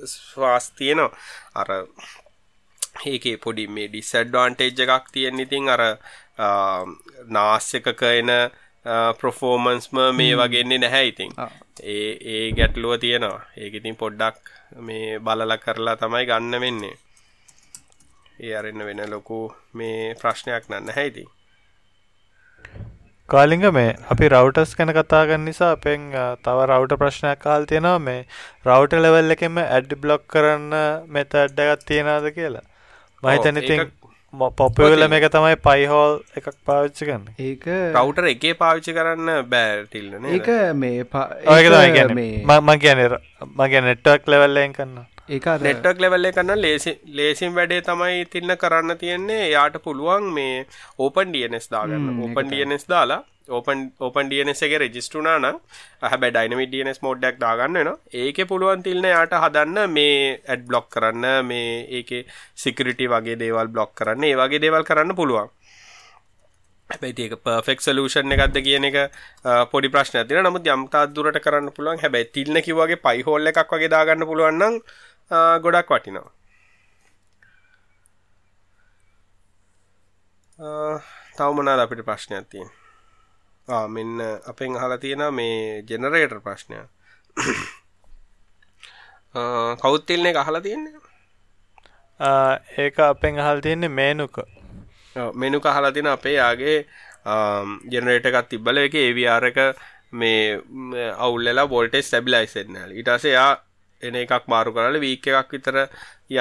ස්වාස් තියනවා. අර ඒකේ පොඩි මේ ඩිසඩ්වාන්ටේජ් එකක් තියෙන ඉතින් අර නාස් එකක එන ප්‍රොෆෝමන්ස්ම මේ වගේන්නේ නැහැ ඉතින්. ඒ ඒ ගැටලුව තියෙනවා. ඒක ඉතින් පොඩ්ඩක් මේ බලල කරලා තමයි ගන්න වෙන්නේ ඒ අරන්න වෙන ලොකු මේ ප්‍රශ්නයක් නන්න හැයිති කාලිංග මේ අපි රවටස් කැන කතාගන්න නිසා අපෙන් තව රවට ප්‍රශ්නයක් කාල් තියෙනවා. මේ රවට ලෙවල් එකෙම ඇඩ් බ්ලොක් කරන්න මෙත ඇඩ්ඩගත් තියෙනද කියලා. මහිතන ඉතින් පොපවෙල මේක තමයි පයිහෝල් එකක් පාවිච්චි කරන්න. ඒක රවටර් එකේ පාවිච්චි කරන්න බෑටිල්ලන ඒක මේ පා මේ මං කියන මගේ නෙට්වක් ලෙවල්ලයෙන් කන්න ඒක අර නෙට්වර්ක් ලෙවල් එක කරන්න ලේසි ලේසින් වැඩේ තමයි තින්න කරන්න තියෙන්නේ. යාට පුළුවන් මේ ඕපන් DNS දාගන්න. ඕපන් DNS දාලා ඕපන් ඕපන් DNS එක රෙජිස්ටර් වුණා නම් හැබැයි ඩයිනමික් DNS මෝඩ් එකක් දාගන්න වෙනවා. ඒකේ පුළුවන් තිල්න යාට හදන්න මේ ඇඩ් බ්ලොක් කරන්න මේ ඒකේ සිකියුරිටි වගේ දේවල් බ්ලොක් කරන්න. ඒ වගේ දේවල් කරන්න පුළුවන්. හැබැයි ඒක පර්ෆෙක්ට් සොලියුෂන් එකක්ද කියන එක පොඩි ප්‍රශ්නයක් තියෙනවා. නමුත් යම් තාක් දුරට කරන්න පුළුවන්. හැබැයි තිල්න කිව්වාගේ පයි හෝල් එකක් වගේ දාගන්න පුළුවන් නම් ගොඩක් වටිනවා. තව මොනවාද අපිට ප්‍රශ්නයක් තියෙන්නේ? ආ මෙන්න අපෙන් අහලා තියෙනවා මේ ජෙනරේටර් ප්‍රශ්නය. කවුත් තිල්න එක අහලා තියෙන්නේ? ඒක අපෙන් අහලා තියෙන්නේ මේනුක. මෙනු කහලා තින අපේ යාගේ ජෙනරේට එකත් තිබ්බල එක ඒවR එක මේ අවුල්ලලා බොල්ටෙස් සැබිලයිසෙන්නල් ඉටසේ යා එන එකක් මාරු කරල වීක් එකක් විතර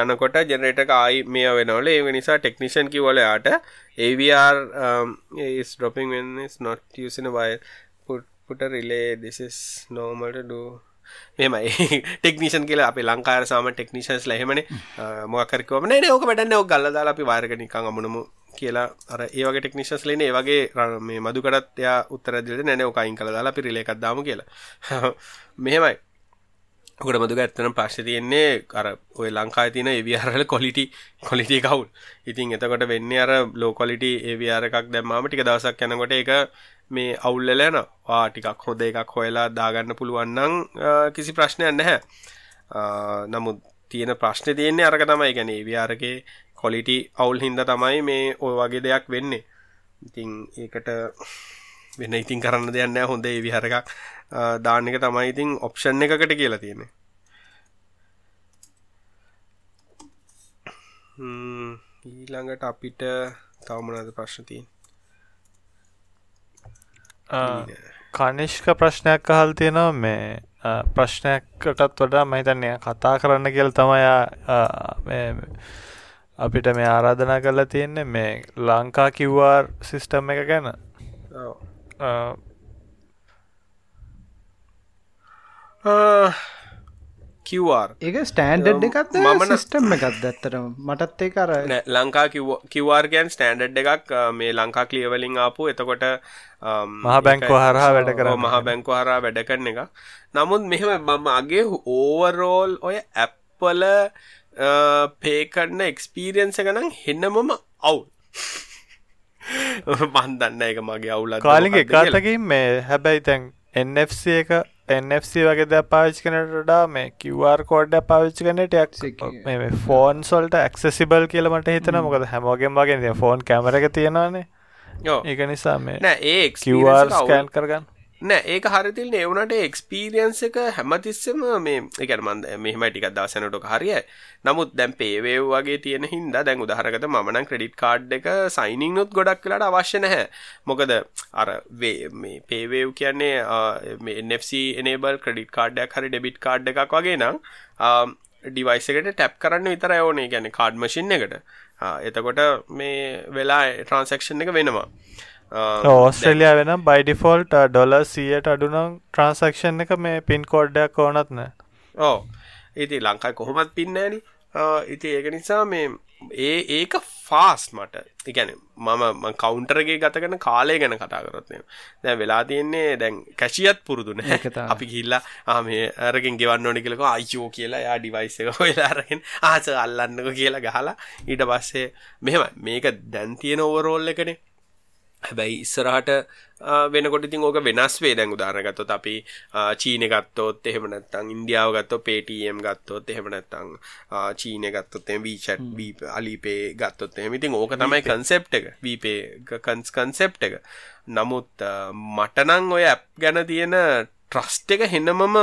යනකොට ජෙනරේට ආයි මේ වෙනවල. ඒ නිසා ටෙක්නිෂන් කිවල යාට AVR um, is dropping when it's not using a wire. Put, put a relay. This is normal to do. මෙමයි ටෙක්නිෂන් <laughs> කියලා අපේ ලංකාර සාම ටෙක්නිෂන්ස් ලහෙමනේ මොකරකවම නේ ඕක වැඩන්න ඕක ගල්ල දාලා අපි වාර්ගනිකං අමුණමු. කියලා අර ඒවගේ ටෙක්නිෂන්ස් ලේන ඒවගේ මේ මදුකටත් එයා උත්තර දෙලට නැන ඕකයින් කළ දාලා අපි රිලේ එකක් දාමු කියලා. <laughs> මෙහෙමයි ඔකට මදුක ඇත්තනම් ප්‍රශ්න තියෙන්නේ අර ඔය ලංකාවේ තියෙන AVR කොලිටි කොලිටි කවුල්. ඉතින් එතකොට වෙන්නේ අර ලෝ කොලිටි AVR එකක් දැම්මාම ටික දවසක් යනකොට ඒක මේ අවුල් වෙලා යනවා. වා ටිකක් හොඳ එකක් හොයලා දාගන්න පුළුවන් නම් කිසි ප්‍රශ්නයක් නැහැ. නමුත් තියෙන ප්‍රශ්නේ තියෙන්නේ අරක තමයි. يعني AVR එකේ කොලිටි අවුල් හින්දා තමයි මේ ඔය වගේ දෙයක් වෙන්නේ. ඉතින් ඒකට වෙන ඉතින් කරන්න නැහැ හොඳ ඒ විහාර එකක් දාන්න එක තමයි ඉතින් ඔප්ෂන් එකකට කියලා තියෙන්නේ. ඊළඟට අපිට තව මොනවද ප්‍රශ්න තියෙන්නේ? කනිෂ්ක ප්‍රශ්නයක් අහල් තියෙනවා මේ ප්‍රශ්නයකටත් වඩා මම හිතන්නේ කතා කරන්න කියලා තමයි අපිට මේ ආරාධනා කරලා තියෙන්නේ මේ ලංකා QR සිස්ටම් එක ගැන QR ඒක ස්ටෑන්ඩ් එකත් මම සිස්ටම් එකත් ඇත්තට මටත් ඒ කර ලංකා QR ගැන් ස්ටෑන්ඩ් එකක්. මේ ලංකා කලියවලින් ආපු. එතකොට මහ බැංකෝ හරහා වැඩ කර මහ බැංකෝ හරා වැඩ කරන එක නමුත් මෙහෙම මම අගේ ඕවරෝල් ඔය ඇප්පල පේකරන්න එක්ස්පීරියන්ස ගනම් හෙන්නමම <laughs> අවුල් මන්දන්න එක මගේ අවුල කාලිගේ කාතකින් මේ හැබැයි තැන් NFC එක NFC වගේ ද පාවිච් කනටඩා මේ QR කෝඩ්ඩ පාවිච්චි කනටයක් මේ ෆෝන් සොල්ට ඇක්සසිබල් කියලමට හිතන මොකද හැමෝගෙන් වගේ ෆෝන් කැමර එක තියෙනවානේ. ඒක නිසා මේ නෑ ඒ QR ස්කෑන් කරගන්න නෑ ඒක හරිතිල් එවුනට එක්ස්පීරියන්ස එක හැමතිස්සම මේ එකන මන්ද මෙහම ටික දසනටක හරිය නමුත් දැන් පේවේ වගේ තියෙන හින්දා දැන් උදාහරකට මමන ක්‍රඩිට් කාඩ් එක සයිනිං නොත් ගොඩක් වෙලාට අවශ්‍ය නැහැ. මොකද අර වේ මේ පේවේව් කියන්නේ NFC එනබල් ක්‍රඩිට් කාඩ්ඩයක් හරි ඩෙබිට් කාඩ් එකක් වගේ නම් ඩිවයිස එකට ටැප් කරන්න විතර ඕනේ. ගැන කාඩ් මශින් එකට. එතකොට මේ වෙලා ට්‍රන්සක්ෂන් එක වෙනවා. ඕස්ට්‍රලිය වෙන බයිඩිෆෝල්ට ඩොල සියට අඩුනම් ට්‍රන්සක්ෂන් එක මේ පින් කෝඩ්ඩයක් ඕනත් නෑ. ඕ ඉති ලංකායි කොහොමත් පින්නෑනි ඉති ඒක නිසා මේ ඒ ඒක ෆාස් මට. ඉගැන මම කවුන්ටරගේ ගතකන කාලය ගැන කතා කරත්නය දැන් වෙලා තියෙන්නේ දැන් කැශියත් පුරුදුන අපි කිල්ලා ආමේ අරගෙන් ගෙවන්න ඕනි කියලක අයියෝ කියලා යා ඩිවයිස එක හොලාරගෙන් ආස අල්ලන්නක කියලා ගහලා. ඊට පස්සේ මෙහෙම මේක දැන් තියෙන ඕවරෝල් එකනේ හැබැයි ඉස්සරහට වෙනකොට ඉතින් ඕක වෙනස් වේ. දැන් උදාහරණ ගත්තොත් අපි චීනේ ගත්තොත් එහෙම නැත්නම් ඉන්දියාව ගත්තොත් Paytm ගත්තොත් එහෙම නැත්නම් චීනේ ගත්තොත් එහෙම WeChat Alipay ගත්තොත් එහෙම. ඉතින් ඕක තමයි concept එක. WePay concept එක. නමුත් මට නම් ඔය app ගැන තියෙන ට්‍රස්ට් එක හෙනමම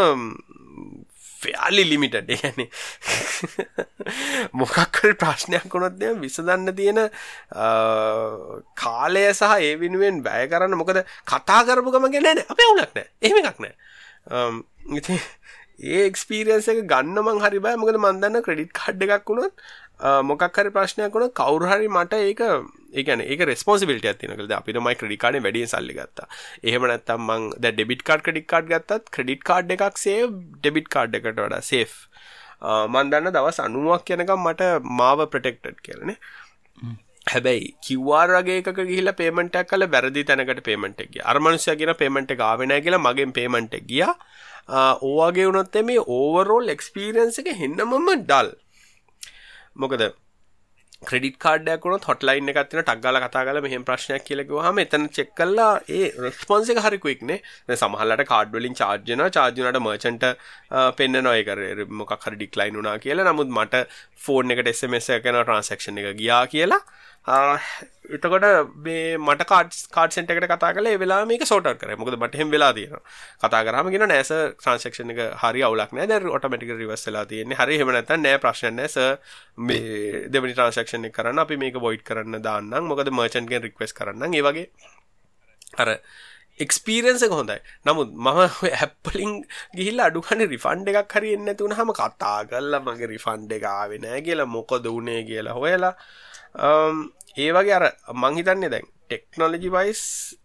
ෆයාලි ලිමිටඩ් ගැන මොකක්කර ප්‍රශ්නයක් වුණොත් දෙ විසදන්න තියෙන කාලය සහ ඒ වෙනුවෙන් බෑය කරන්න මොකද කතා කරපු ගම ගැනන අප වුනක් නෑ. එහෙම එකක් නෑ. ඉති ඒ එක්ස්පීරියන්ස එක ගන්න මං හරි බෑ. මොකද මන්දන්න ක්‍රඩිට් කඩ් එකක් වුණොත් මොකක් හරි ප්‍රශ්නයක් වුණ කවුරු හරි මට ඒක ඒකන ඒක රෙස්පොසිබිලිට ඇතිනකද අපිට මයි ක්‍රඩි කාඩ වැඩිය සල්ලි ගත්තා. එහෙම නැත්තම් මං ද ඩෙබිට කාඩ් ක්‍රඩික් කාඩ් ගත්තත් ක්‍රඩිට් කාඩ් එකක් සේ ඩෙබිට් කාඩ් එකට වඩා සේෆ් මන් දන්න දවස් අනුවක් යනකම් මට මාව ප්‍රටෙක්ටඩ් කියලනේ හැබැයි කිව්වාරගේ එක ගිහිල පේමටක් කල වැරදි තැනකට පේමට එක අර්මනුෂය කියෙන පේමට ආවෙන කියලා මගෙන් පේමට එක ගිය. ඕවාගේ වුණොත් මේ ඕවරෝල් එක්ස්පීරන්ස එක හෙන්නමම ඩල් මොකද ක්‍රඩිට කාඩයක්ුණ හොටලයින් එකත්තින ටක්ගල කතා කල මෙහම ප්‍රශ්නයක් කියලකව හම එතන චෙක් කල්ලා ඒ රස්පොන්සික හරිකුයික්නේ සමහලට කාඩ්වලින් චාර්ජන චාර්ජනට මර්චන්ට පෙන්න්න නොයකර මොක් හරි ඩික්ලයින් වුනා කියලා. නමුත් මට ෆෝර්න් එකට එසමස කන ට්‍රන්සක්ෂන් එක ගියා කියලා. එතකොට මේ මට කාඩ් කාඩ් සෙන්ට එකට කතා කල වෙලා මේක සෝට කර මොකද මට හෙම වෙලා තියෙන කතා කරම ගෙන නෑස ට්‍රන්සක්ෂණ එක හරි අවුලක් නෑ. ද ඔටමටික රිවස්සලා තියෙන්නේ. හරි හෙමනත නෑ ප්‍රශ්න නෑස මේ දෙවනි ට්‍රන්සක්ෂණ කරන්න අපි මේක බොයිට් කරන්න දාන්න මොකද මර්චන්ගෙන් රික්වස් කරන්න ඒ වගේ. අර එක්ස්පීරන්ස හොඳයි. නමුත් මම ඇප්පලින් ගිහිල් අඩුහන රිෆන්ඩ එකක් හරි එන්න තුන හම කතා කල්ල මගේ රිෆන්ඩ එක ආවෙනෑ කියලා මොකොද වනේ කියලා හොයලා Um, ඒ වගේ අර මංහිතන්නේ දැන් ටෙක්නොලජි වයිස්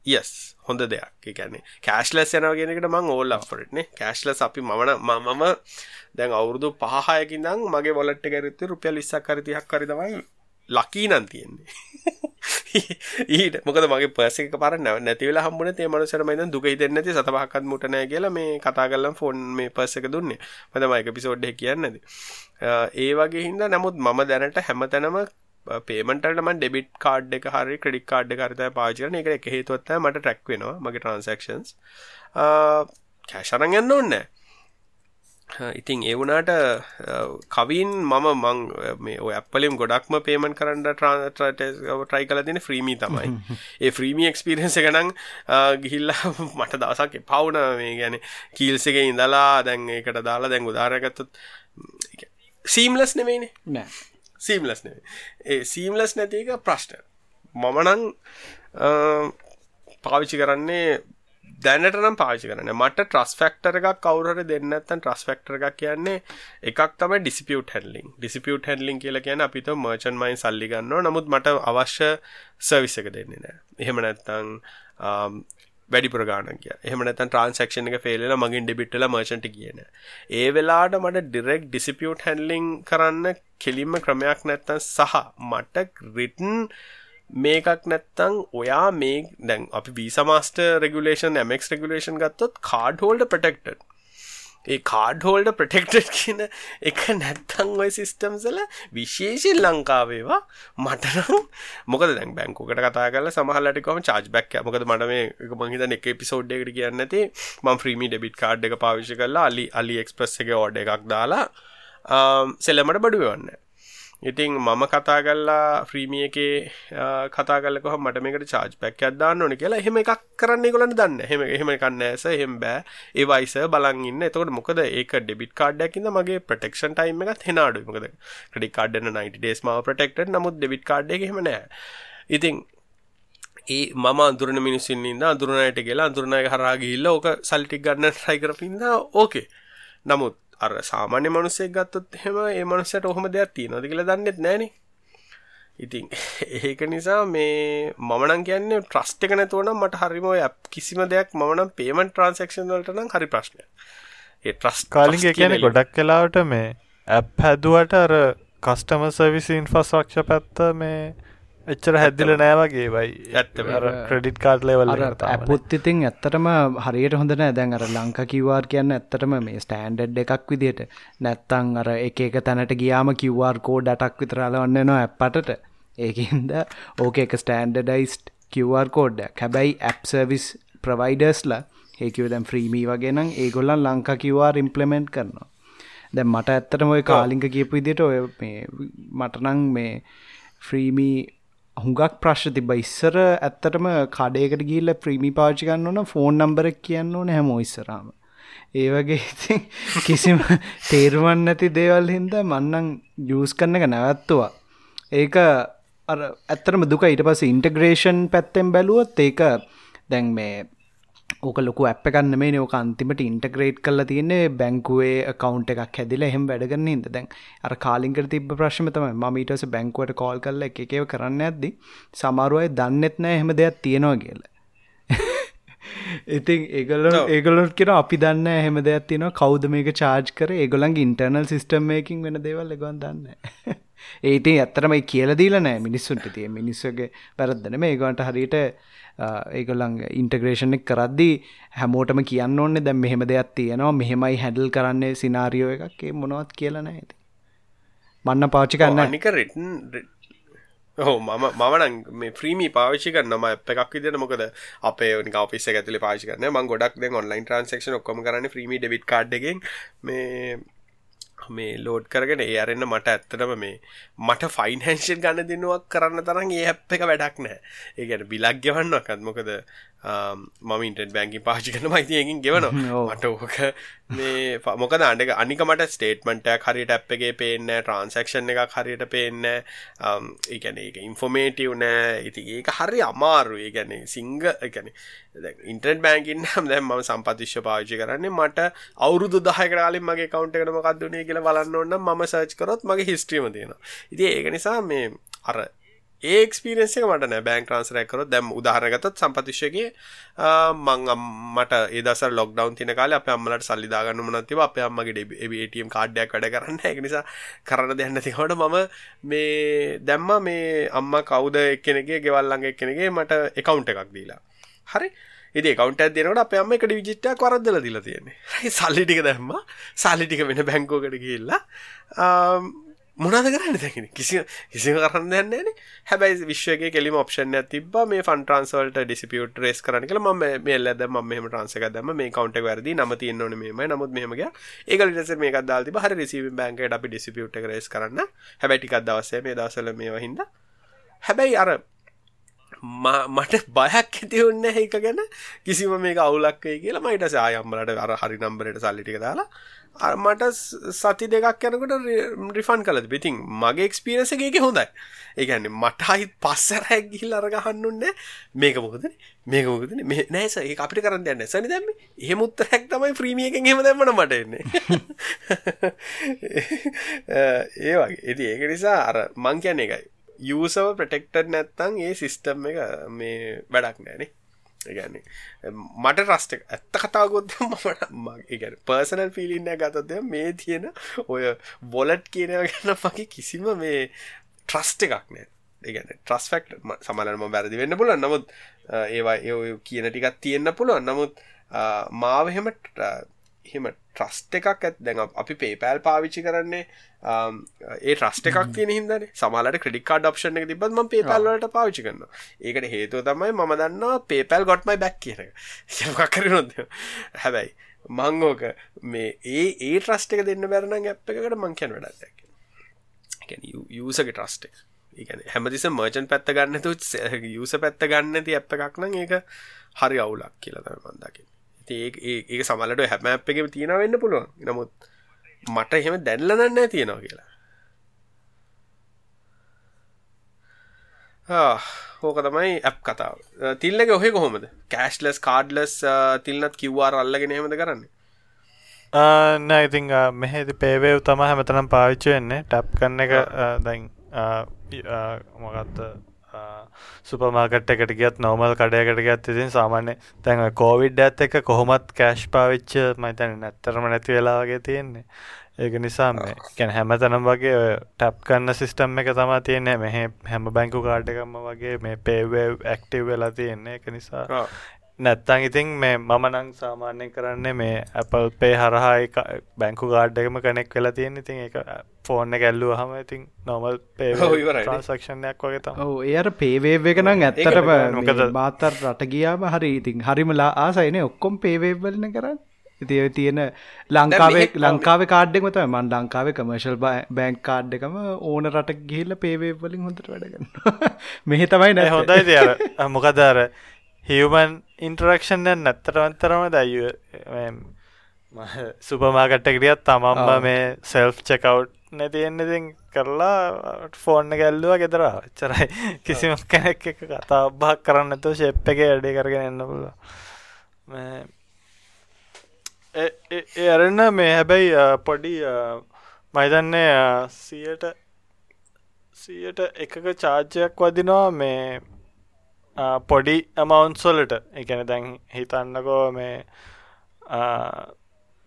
යස් හොඳ දෙයක්. එකැනේ කෑශ්ලස් යනවගෙනකට මං ඕල් අපරටනේ කෑශ්ලස් අපි මමන මම දැන් අවුරුදු පහයකින් දම් මගේ වොලට් කැරත්ත රුපියල් ඉස්සක් කරතියක් කරි තමයි ලකී නන් තියෙන්නේ. <laughs> ඊට මොකද මගේ පසක පර නැව නැතිවල හම්බුන තේ මනුසර මයිද දුක හිතෙන් නැති සතපහක්කත් මුටනෑ කියලා මේ කතා කල්ලම් ෆෝන් මේ පස්සක දුන්නේ. මද මයික පිසෝඩ්ඩ කියන්නද ඒ වගේ හින්ද නමුත් මම දැනට හැමතැනම පේමටට ම ඩෙබිට් කාඩ් එක හරි ක්‍රඩික් කාඩ් කරත පාචරන එක එක හේතුවත්ත මට ටැක් වෙනවා මගේ ට්‍රන්සක්ෂන්ස් කෑශරන් ගන්න ඔන්න ඉතින් ඒවුනාට කවින් මම මං මේ ඇපලිම් ගොඩක්ම පේමන් කරන්න ට්‍රයි කල තින ෆ්‍රීමී තමයි. <laughs> ඒ ෆ්‍රීමි එක්ස්පිරන්ස ගනන් ගිහිල්ලා <laughs> මට දවසක් පවුන මේ ගැන කීල්සක ඉඳලා දැන් එකට දාලා දැන් උදාරගත්තත් සීම්ලස් නෙමේනේ නෑ සීම්ලස් නෙවේ ඒ සීම්ලස් නැති එක ප්‍රශ්න මමනං පාවිච්චි කරන්නේ දැනට නම් පාචි කරන මට ට්‍රස් ෆෙක්ටර එකක් කවුරට දෙන්නත්තන් ට්‍රස් ෆෙක්ටර එකක් කියන්නේ එකක් තම ඩිසිපියුට හැඩලින් ඩිසිපියුට හැඩලින් කියල කියන අපිත මර්චන් මයින් සල්ලිගන්න නමුත් මට අවශ්‍ය සර්විස එක දෙන්නේ නෑ එහෙම නැත්තං වැඩි ප්‍රගාණ කිය එහම නැතන් ට්‍රන්සක්ෂණ එක ෆෙල්ල මගින් ඩිබිට්ල මර්චන්ට කියන ඒ වෙලාට මට ඩිරෙක් ඩිසිපියුට් හැන්ලිං කරන්න කෙලින්ම ක්‍රමයක් නැත්තන් සහ මට රිටන් මේකක් නැත්තං ඔයා මේ දැන් අපි වීසමාස්ට රෙගුලේෂන් මක් රෙගුලේෂන් ගත්තොත් කාඩ් හෝල්ඩ ප්‍රටෙක්ටඩ් ඒ කාඩ් හෝල්ඩ ප්‍රටෙක්ටඩ් කියන එක නැත්තං ඔය සිිස්ටම්සල විශේෂෙන් ලංකාවේවා මටනම් මොකද දැන් බැංකුකට කතා කල සමහලටිකොම චාජ් බැක් මොකද මට මේ එක මහිත එක පිසෝඩ්ඩකට කියන්න ඇති ම ්‍රීමි ඩෙබිට කාඩ් එක පාවිශ කරලා අලි අලි එක්ස්ප්‍රස් එක ඕඩ එකක් දාලා සෙල්ලමට බඩුවන්න ඉතින් මම කතා කල්ලා ෆ්‍රීමිය එකේ කතා කලකොහ මට මේකට චාර්ජ් පැක් අදදාන්න ඕන කියලා. එහෙම එකක් කරන්නේ කොලන්න දන්න හෙම එහෙම කන්නෑස හෙම බෑ. ඒවයිස බලන්න එතකට මොකද? ඒක ඩෙබිට කාඩ්ඩකින්ද මගේ ප්‍රටෙක්ෂන් ටයිම් එකත් හෙනාඩු මොකද ක්‍රඩි කාඩන 90 ඩේස් මාව ප්‍රටෙක්ට නමුත් ඩෙබිට කාඩ් එක හෙමනෑ ඉතින් ඒ මම අදුරන මිනිසින්ද අදුරනයට කියලා අදුරනය හරාගිල්ල ඕක සල්ටික් ගන්න ට්‍රයිකරපින්ද ඕකේ. නමුත් අර සාමාන්‍ය මනුස්සෙක් ගත්තොත් හෙම ඒ මනුස්සයට ඔහොම දෙයක් තියෙනවද කියලා දන්නෙත් නෑනේ ඉතින් <laughs> ඒක නිසා මේ මමනන් කියන්නේ ට්‍රස්ට් එක නැතුව නම් මට හරිම ඔය කිසිම දෙයක් මම නම් පේමන්ට් ට්‍රාන්සැක්ෂන් වලට නම් හරි ප්‍රශ්නයක්. ඒ ට්‍රස්ට් කාලින් කියන්නේ ගොඩක් වෙලාවට මේ ඇප් හැදුවට අර කස්ටමර් සර්විස් ඉන්ෆ්‍රාස්ට්‍රක්චර් පැත්ත මේ එච්චර හැදිල නෑවගේ වයි ඇත්ත ක්‍රඩිට් කාඩ් ලෙවල් ඇපොත් ඉතින් ඇත්තටම හරියට හොඳ නෑ. දැන් අර ලංක කිවර් කියන්න ඇත්තටම මේ ස්ටෑන්ඩඩ් එකක් විදිට නැත්තං අර එක එක තැනට ගියාම කිවර් කෝඩ් අටක් විතරලවන්න නවා ඇප්පටට ඒකන්ද ඕක එක ස්ටෑන්ඩඩයිස්ට් කිවර් කෝඩ්ඩ හැබැයි ඇප් සර්විස් ප්‍රවයිඩර්ස්ලා ඒකව දැම් ෆ්‍රීමී වගේනම් ඒගොල්ලන් ලංකා කිවර් ඉම්පලමෙන්ට් කරනවා. දැන් මට ඇත්තටම ඔය කාලිංක කියපු විදිට ඔය මටනං මේ ෆ්‍රීමී හුඟක් ප්‍රශ්න තිබ ඉස්සර ඇත්තටම කඩේකට ගිල්ල ප්‍රීමි පාචිකන්න ඕන ෆෝන් නම්බරක් කියන්න ඕන හැම ඉස්සරාම ඒ වගේ ඉතින් කිසිම <laughs> තේරුවන් නැති දේවල් හින්ද මන්නං ජූස් කරන එක නැවත්තුවා. ඒක ඇත්තරම දුක. ඊට පස ඉන්ටග්‍රේෂන් පැත්තෙන් බැලුවොත් ඒක දැන් මේ ඕක ලොකු ඇප් එකන්න මේ නෝක අන්තිමට ඉන්ටග්‍රේට් කල්ල තියන්නේ බැංකුවේ කවන්් එකක් හැදිල එහෙම වැඩගන්න හිද දැන් අර කාලින්කට තිබ ප්‍රශ්ම තම මීටස බැංකුවට කෝල් කල්ල එකව කරන්න ඇද්දි සමරුවයි දන්නෙත් නෑ එහෙම දෙයක් තියෙනවා කියල. <laughs> ඉතින් ඒගල ඒගලොත් කියෙන අපි දන්න හෙම දෙයක් තින කෞද මේක චාර්ජ් කර? ඒගොලන්ගේ ඉන්ටර්නල් සිිස්ටම්මයකින් වෙන දේවල් ගොන් දන්න <laughs> ඒට ඇත්තරමයි කියල දීල නෑ මිනිස්සුන්ට. තිය මිනිස්සගේ පැරද්දන මේ ඒගොන්ට හරිට ඒගොල්ලන් ඉන්ටග්‍රේෂණෙක් කරද්දී හැමෝටම කියන්න ඕන්නේ දැම් මෙහෙම දෙයක් තියෙනවා මෙහෙමයි හැඩල් කරන්නේ සිනාරියෝ එකක්ේ. මොනවත් කියලන ඇති මන්න පාචි කරන්න අනික රෙටන් හෝ මම මවන මේ ප්‍රීමි පාවිච්චි කරන්නම එකක් විදිට මොකද අපේ ඔපිස ඇතුල පාචි කරන ම ගොඩක් ඔන්ලයින් ට්‍රන්සක්ෂන ඔක්කොම කරන්න ප්‍රීමි ඩෙබිට කාඩ්ගෙන් මේ මේ ලෝඩ් කරගෙන ඒ අරන්න මට ඇත්තටම මේ මට ෆයින්හන්ෂන් ගන්න දෙනුවක් කරන්න තරන් ඒ හැප් එක වැඩක් නෑ ඒගැන බිලක් ගෙවන්නක්ත් මොකද මම ඉන්ට බැංකි පාචි කරන මයිතියකින් ගෙවන <laughs> මට ඕක මේ මොකද අඩක අනික මට ස්ටේට්මන්ටයක් හරියට ඇප් එකගේ පේන්න ට්‍රන්සක්ෂන් එක හරියට පේන්න ඒගැන එක ඉන්ෆෝමේටව් නෑ. ඉති ඒක හරි අමාරු ඒ ගැන සිංග එකන ඉන්ටර් බෑන්කින් නම් දැම් ම සම්පතිශ්‍ය පාවිචි කරන්නේ මට අවුරුදු දහකරලින් මගේ කවන්ට එකනම කක්දුනේ කියල බලන්න ඔන්න ම සර්ච් කරොත් මගේ හිස්ට්‍රීම තියෙන ඉති ඒක නිසා මේ අර ඒක්ස්පිරෙන්සේ මට නෑ බෑන් ට්‍රන්සරයකර දැම් උදාහරගතත් සම්පතිශ්‍යගේ මං මට ඒදස ලොක්ඩවන් තින කාල අප අම්මලට සල්ලිදාගන්න මනතිව අප අම්මගේ ඩම් කාඩ්ඩයක් වැඩ කරන්න. එක නිසා කරන්න දෙන්න තිකොට මම මේ දැම්ම මේ අම්ම කවුද එක්කෙනගේ ගෙවල්ලගේ එක්කෙනගේ මට එකකවුන්ට එකක් දීලා. හරි. ඉදි කවන්ට දෙනට අප අම්ම එකට විජිට්ට කරදල දිල තියෙන්නේ. සල්ලිටික දැම්ම. සල්ලිටික වෙන බැංකෝකට කියල්ලා මොනද කරන්න දැකෙන කිසි කිසිම කරන්න දෙන්නේන හැබැයි විශ්වගේ කෙලිම ඔප්ෂන් තිබ මේ ෆන් ට්‍රන්ස්වල්ට ඩිසිපියුට රේස් කරන කල ම මේ ලද ම මෙම ට්‍රන්සක දම මේ කවන්ට වැරදි නම තියන්නන මෙම නමුත් මෙමගේ ඒකල ෙස මේ දල් තිබ හරි රිසි බැංකට අපි ඩිසිපියුට රේස් කරන්න. හැබැටිකක් දවසේ මේ දසල මේ හිද හැබැයි අර මට බයක් ඇති ඔන්න එක ගැන. කිසිම මේ අවුලක්කයි කියලා. මයිට සායම්මලට අර හරි නම්බරට සල්ලිටික දාලා මට සති දෙකක් යනකට රිෆන් කලද පිතින් මගේ එක්ස්පිරසගේ හොඳයි. ඒගැන්නේ මට අහිත් පස්සරැක් ගිල් අරගහන්නුන්න මේක මොකද මේක මොකද නෑස ඒ අපිට කරන්න යන්න සනි දැම එහෙමුත් හැක් තමයි ්‍රීමියකෙන් හෙම දැමන මට එන්නේ. <laughs> <laughs> <laughs> ඒ වගේ. ඇති ඒක නිසා අර මං කියන එකයි යසව ප්‍රටෙක්ටර් නැත්තං ඒ සිිස්ටම් එක මේ වැඩක් නෑනේ ගැන්නේ මට රස්ට ඇත්ත කතාගොත් මට ගැන පර්සනල් පිලින්න ගතද මේ තියෙන ඔය බොලට් කියනව ගන්න මගේ කිසිම මේ ට්‍රස්ට එකක් නෑ. ඒගැන ට්‍රස් ෆෙක්් සමනම බැරදි වෙන්න පුලන් නමුත් ඒවා ඒ කියන ටිකත් තියෙන්න්න පුළුවන්. නමුත් මාව එහෙම එහෙම ට්‍රස්ට එකක් ඇත් දැන් අපි පේපෑල් පාවිච්චි කරන්නේ ඒ ට්‍රස්ට එකක් තියෙන හිදන සමලට ක්‍රඩිකාඩ ඔප්ෂන් එක තිබත් ම පේපල්ලට පාවිච්චි කරන්න ඒකට හේතුව තමයි මම දන්න පේපැල් ගොට්මයි බැක් කියන යකර <laughs> නොද? හැබැයි මංගෝක මේ ඒ ඒ ට්‍රස්ට එක දෙන්න බැරන ඇප් එකට මංකයන් වැඩක් යසගේ ට්‍රස්ට ඒගැන හැමතිස මර්චන් පැත්ත ගන්න තු යුස <laughs> පැත්ත ගන්න ති ඇප් එකක් නම් ඒක හරි අවුලක් කියලා තම ඒ ඒක සමලට හැම අප් එක තියෙන වෙන්න පුළුවන්. නමුත් මට එහෙම දැල්ලනන්න තියෙනවා කියලා. හෝක තමයි ඇප් කතාව. තිල්ලක ඔහෙ කොහොමද? කෑශ්ලස් කාඩ්ලස් තිල්නත් කිව්වාර අල්ලගෙන හෙමද කරන්නේ? නයිතිං මෙහෙදි පේවේව් තම හැමතනම් පාවිච්ච වෙන්නේ. ටැප් කරන එක දැන් මොකත්ත සුපමාකට් එකට ගියත් නෝමල් කඩයකට ගත් ඉතින් සාමාන්‍ය තැන් කෝවිඩ් ඇත් එක කොහොමත් කෑශ් පාවිච්ච මයිතැන නැත්තරම නැති වෙලා වගේ තියෙන්නේ. ඒක නිසා මේ ගැන හැමතනම් වගේ ටැප් කන්න සිිස්ටම් එක තමා තියන්නේ. මෙහ හැම බැංකු කාඩ්කම්ම වගේ මේ පේවේ ඇක්ටව් වෙලා තියෙන්නේ. එක නිසා නැත්තං ඉතින් මේ මම නං සාමාන්‍යයෙන් කරන්නේ මේ Apple පේ හරහායි බැංකු ගාඩ් එකම කනෙක් වෙලා තියෙන ඉතින් එක ෆෝර්න කැල්ලුව හම ඉතින් නොමල් පේ ට්‍රන්සක්ෂණයක් වගේ තම එයට පේවේව එක නම් ඇත්තට මොකද බාතර රට ගියාම හරි ඉතින් හරිමලා ආසයින ඔක්කොම් පේවේවලන කරන්න. ඉති තියෙන ලංකාවේ ලංකාව කාඩ්ඩෙක් මත මන් ලංකාවේ කමර්ශල් බෑංක් කාඩ් එකම ඕන රට ගිහිල්ල පේවේවලින් හොඳට වැඩගන්න <laughs> මෙහි තමයි නෑ හොඳයි. තියර මොකදර හිවමන් ඉන්ටරක්ෂන් නැත්තරවන්තරම දය සුපමාකට්ටකරියත් තමම්ම මේ සෙල්ෆ් චකව් නැතියෙන්න්නඉතින් කරලා ෆෝර්න්න ගැල්ලුව ගෙදර. චරයි කිසිම කෙනෙක් එක කතා බක් කරන්නතු ශෙප් එක වැඩේ කරගෙන එන්න පුල ඇරන්න මේ හැබැයි පොඩි මයිතන්නේ සියට සියට එකක චාර්ජයක් වදිනවා මේ පොඩි අමවුන්සොලට එකන දැන් හිතන්නකෝ මේ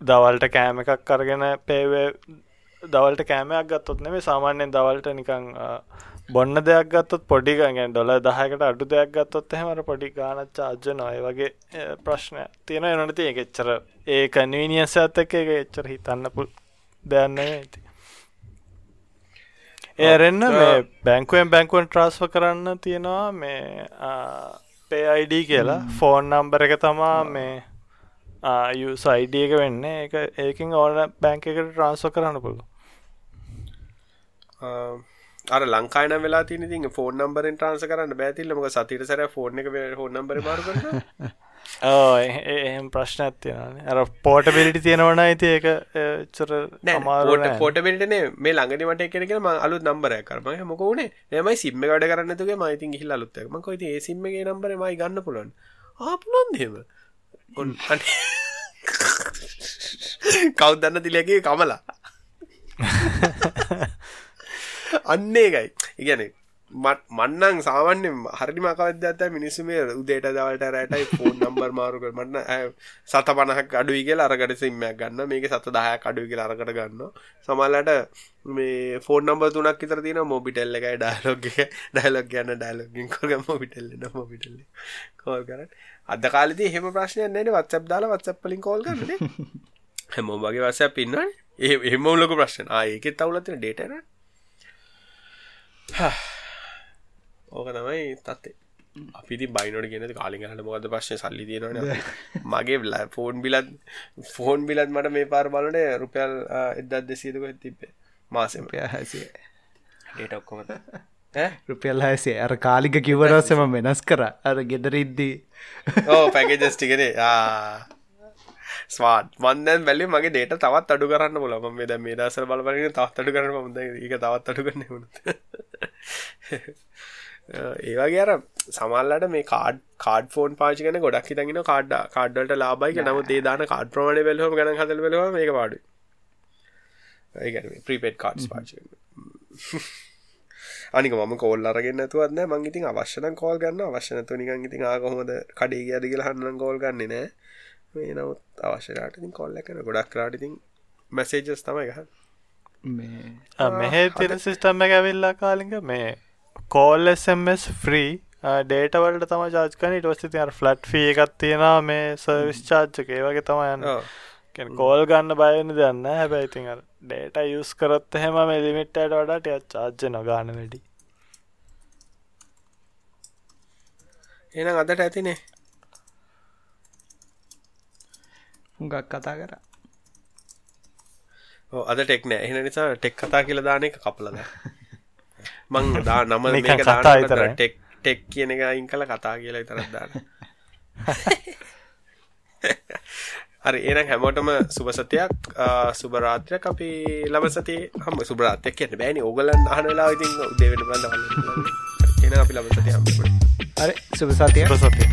දවල්ට කෑම එකක් කරගෙන පේවේ දවල්ට කෑමයක් ගත්තොත් නෙමේ සාමාන්‍යයෙන් දවල්ට නිකං බොන්න දෙයක් ගත්තොත් පොඩි ගගෙන් ඩොල දහකට අඩු දෙයක් ගත්තොත් එහෙමට පොඩි ගානත් චාර්ජ නොය වගේ ප්‍රශ්නය තියෙන එනට තිය එච්චර ඒ කනවීනියස ඇත්ත එක එක එච්චර හිතන්න පුල් දෙයන්න ඇති ඒරෙන්න්න මේ බැංකුවෙන් බැංකුවන් ට්‍රස්ව කරන්න තියෙනවා මේ පේයිඩ කියලා. ෆෝන් නම්බර එක තමා මේ යුසයිඩ එක වෙන්න. එක ඒකින් ඕන බැංක එකට ට්‍රන්ස්ව කරන්න පුළුව අර ලංකාන වෙලා තින ති ෆෝන් නම්බරෙන් ට්‍රන්ස කරන්න බෑතිල්ල මක සතිට සර ෆෝන් එක හෝන් නම්බර මාරු කරන <laughs> එහෙම ප්‍රශ්න ඇතියන අර පෝට බෙලිටි තියෙනවන ඇති ඒක චර මාරට පෝට බෙල්ටනේ මේ ළඟනි මට කෙනෙක ම අලු නම්බර කරම මොක වනේ? නමයි සිම්ම ගඩ කරන්නතුගේ මයිතින් හිල් අලුත්තම කොයිති ඒ සිම්මගේ නම්බර මයි ගන්න පුලන් ආපුලන් දෙම ඔන් කවුදන්න තිලගේ කමලා. අන්නේ එකයි ඉගැන මන්නං සාමාන්‍ය හරි මකවදත මිනිස්සු මේ උදේට දවල්ට රෑටයි ෆෝන් නම්බර් මාරුක මන්න සත පනහක් අඩුයි කියලා අරගට සිම්මයක් ගන්න මේක සත දහයක් අඩුයි කියලා අරකට ගන්න සමල්ලට මේ ෆෝන් නම්බ තුනක් විතර තින මොබිටෙල්ල එකයි ඩයිලොග් එක ඩයිලොග් ගන්න ඩයිලොගින් කොග මොබිටෙල්ල මොබිටෙල්ල කෝල් කරන්න. අද කාලති හෙම ප්‍රශ්නය න. වත්සප් දාලා වත්සප්පලින් කෝල් කරන්න හැමෝ වගේ වසයක් පින්නවා ඒ එහම ලොක ප්‍රශ්න. ආයකෙත් තවුලතින ඩේටන ඕක තමයි තත්තේ අපිති බයිනොට ගෙන කාලිගහට මොකද ප්‍රශ්ය සල්ලි තියෙනවන <laughs> මගේ ෆෝන් බිලත් ෆෝන් බිලත් මට මේ පාර බලට රුපියල් එදත් දෙසීදක තිබේ මාසපය හැසිය ඩේට ඔක්කොමත රුපියල් හැසේ <laughs> අර කාලික කිවරසම වෙනස් කර. අර ගෙදරිද්දී ඕ <laughs> පැකජස්ටිගෙන ස්වාත් මන්දන් බැලි මගේ ඩේට තවත් අඩු කරන්න බොල ම ද මේ දසර බලපරගෙන තවත් අඩු කරන්න ොද එක තවත් අඩු කරන්න වුණත් ඒවගේ අර සමල්ලට මේ කාඩ් කාඩ ෆෝන් පාචිකන ගොඩක් හිතගෙන කාඩ් කාඩ්ඩට ලාබයික නම දේදාන කාඩ ප්‍රමාණ වෙලහම ගන හදල වෙලව මේ පාඩු ප්‍රීපේට් කාඩ්ස් පාචි අනික ම කෝල් අරගෙන තුවත්න මංගිතින් අවශ්‍යන කෝල් ගන්න අවශ්‍යනතු නිකන් ඉතින් ආකොහොද කඩේ අද කියලා හන්න කෝල් ගන්න නෑ. මේ නමුත් අවශ්‍යලාට ඉතින් කොල්ල කන ගොඩක් රාටිතින් මැසේජස් තමයි ගහ මෙහෙ තිර සිිස්ටම්ම ඇවිල්ලා කාලිග මේ කෝල් එස්මස් ෆ්‍රී ඩේටවලට තම ජාජකන ටවස්ති තියර ෆලට් ෆී එකත් තියෙනවා මේ සර්විස් චාර්ජක ඒ වගේ තමයන්න කෝල් ගන්න බයන දන්න හැබැයිතින් ඩේට යුස් කරොත් හෙම මේ ලිමිට්ට වඩට ය චාර්ජ නොගාන වැඩි. එන අදට ඇතිනේ. හුඟක් කතා කර. අද ටෙක් නෑ. එහෙන නිසා ටෙක් කතා කියල දාන එක කපලද <laughs> මං දා නම මේක දාතර ටෙක් ටෙක් කියන එක අයින් කළ කතා කියලා තරත් දාන <laughs> හරි එන හැමෝටම සුබසතයක් සුබරාත්‍රයක් අපි ලබසති හම සුබරාත්යක් කියන්න බෑනි ඕගලන් අහන වෙලා ඉතින් උදේවෙන බඳ එන අපි ලබසති හම්බ හරි සුබසතිය සතිය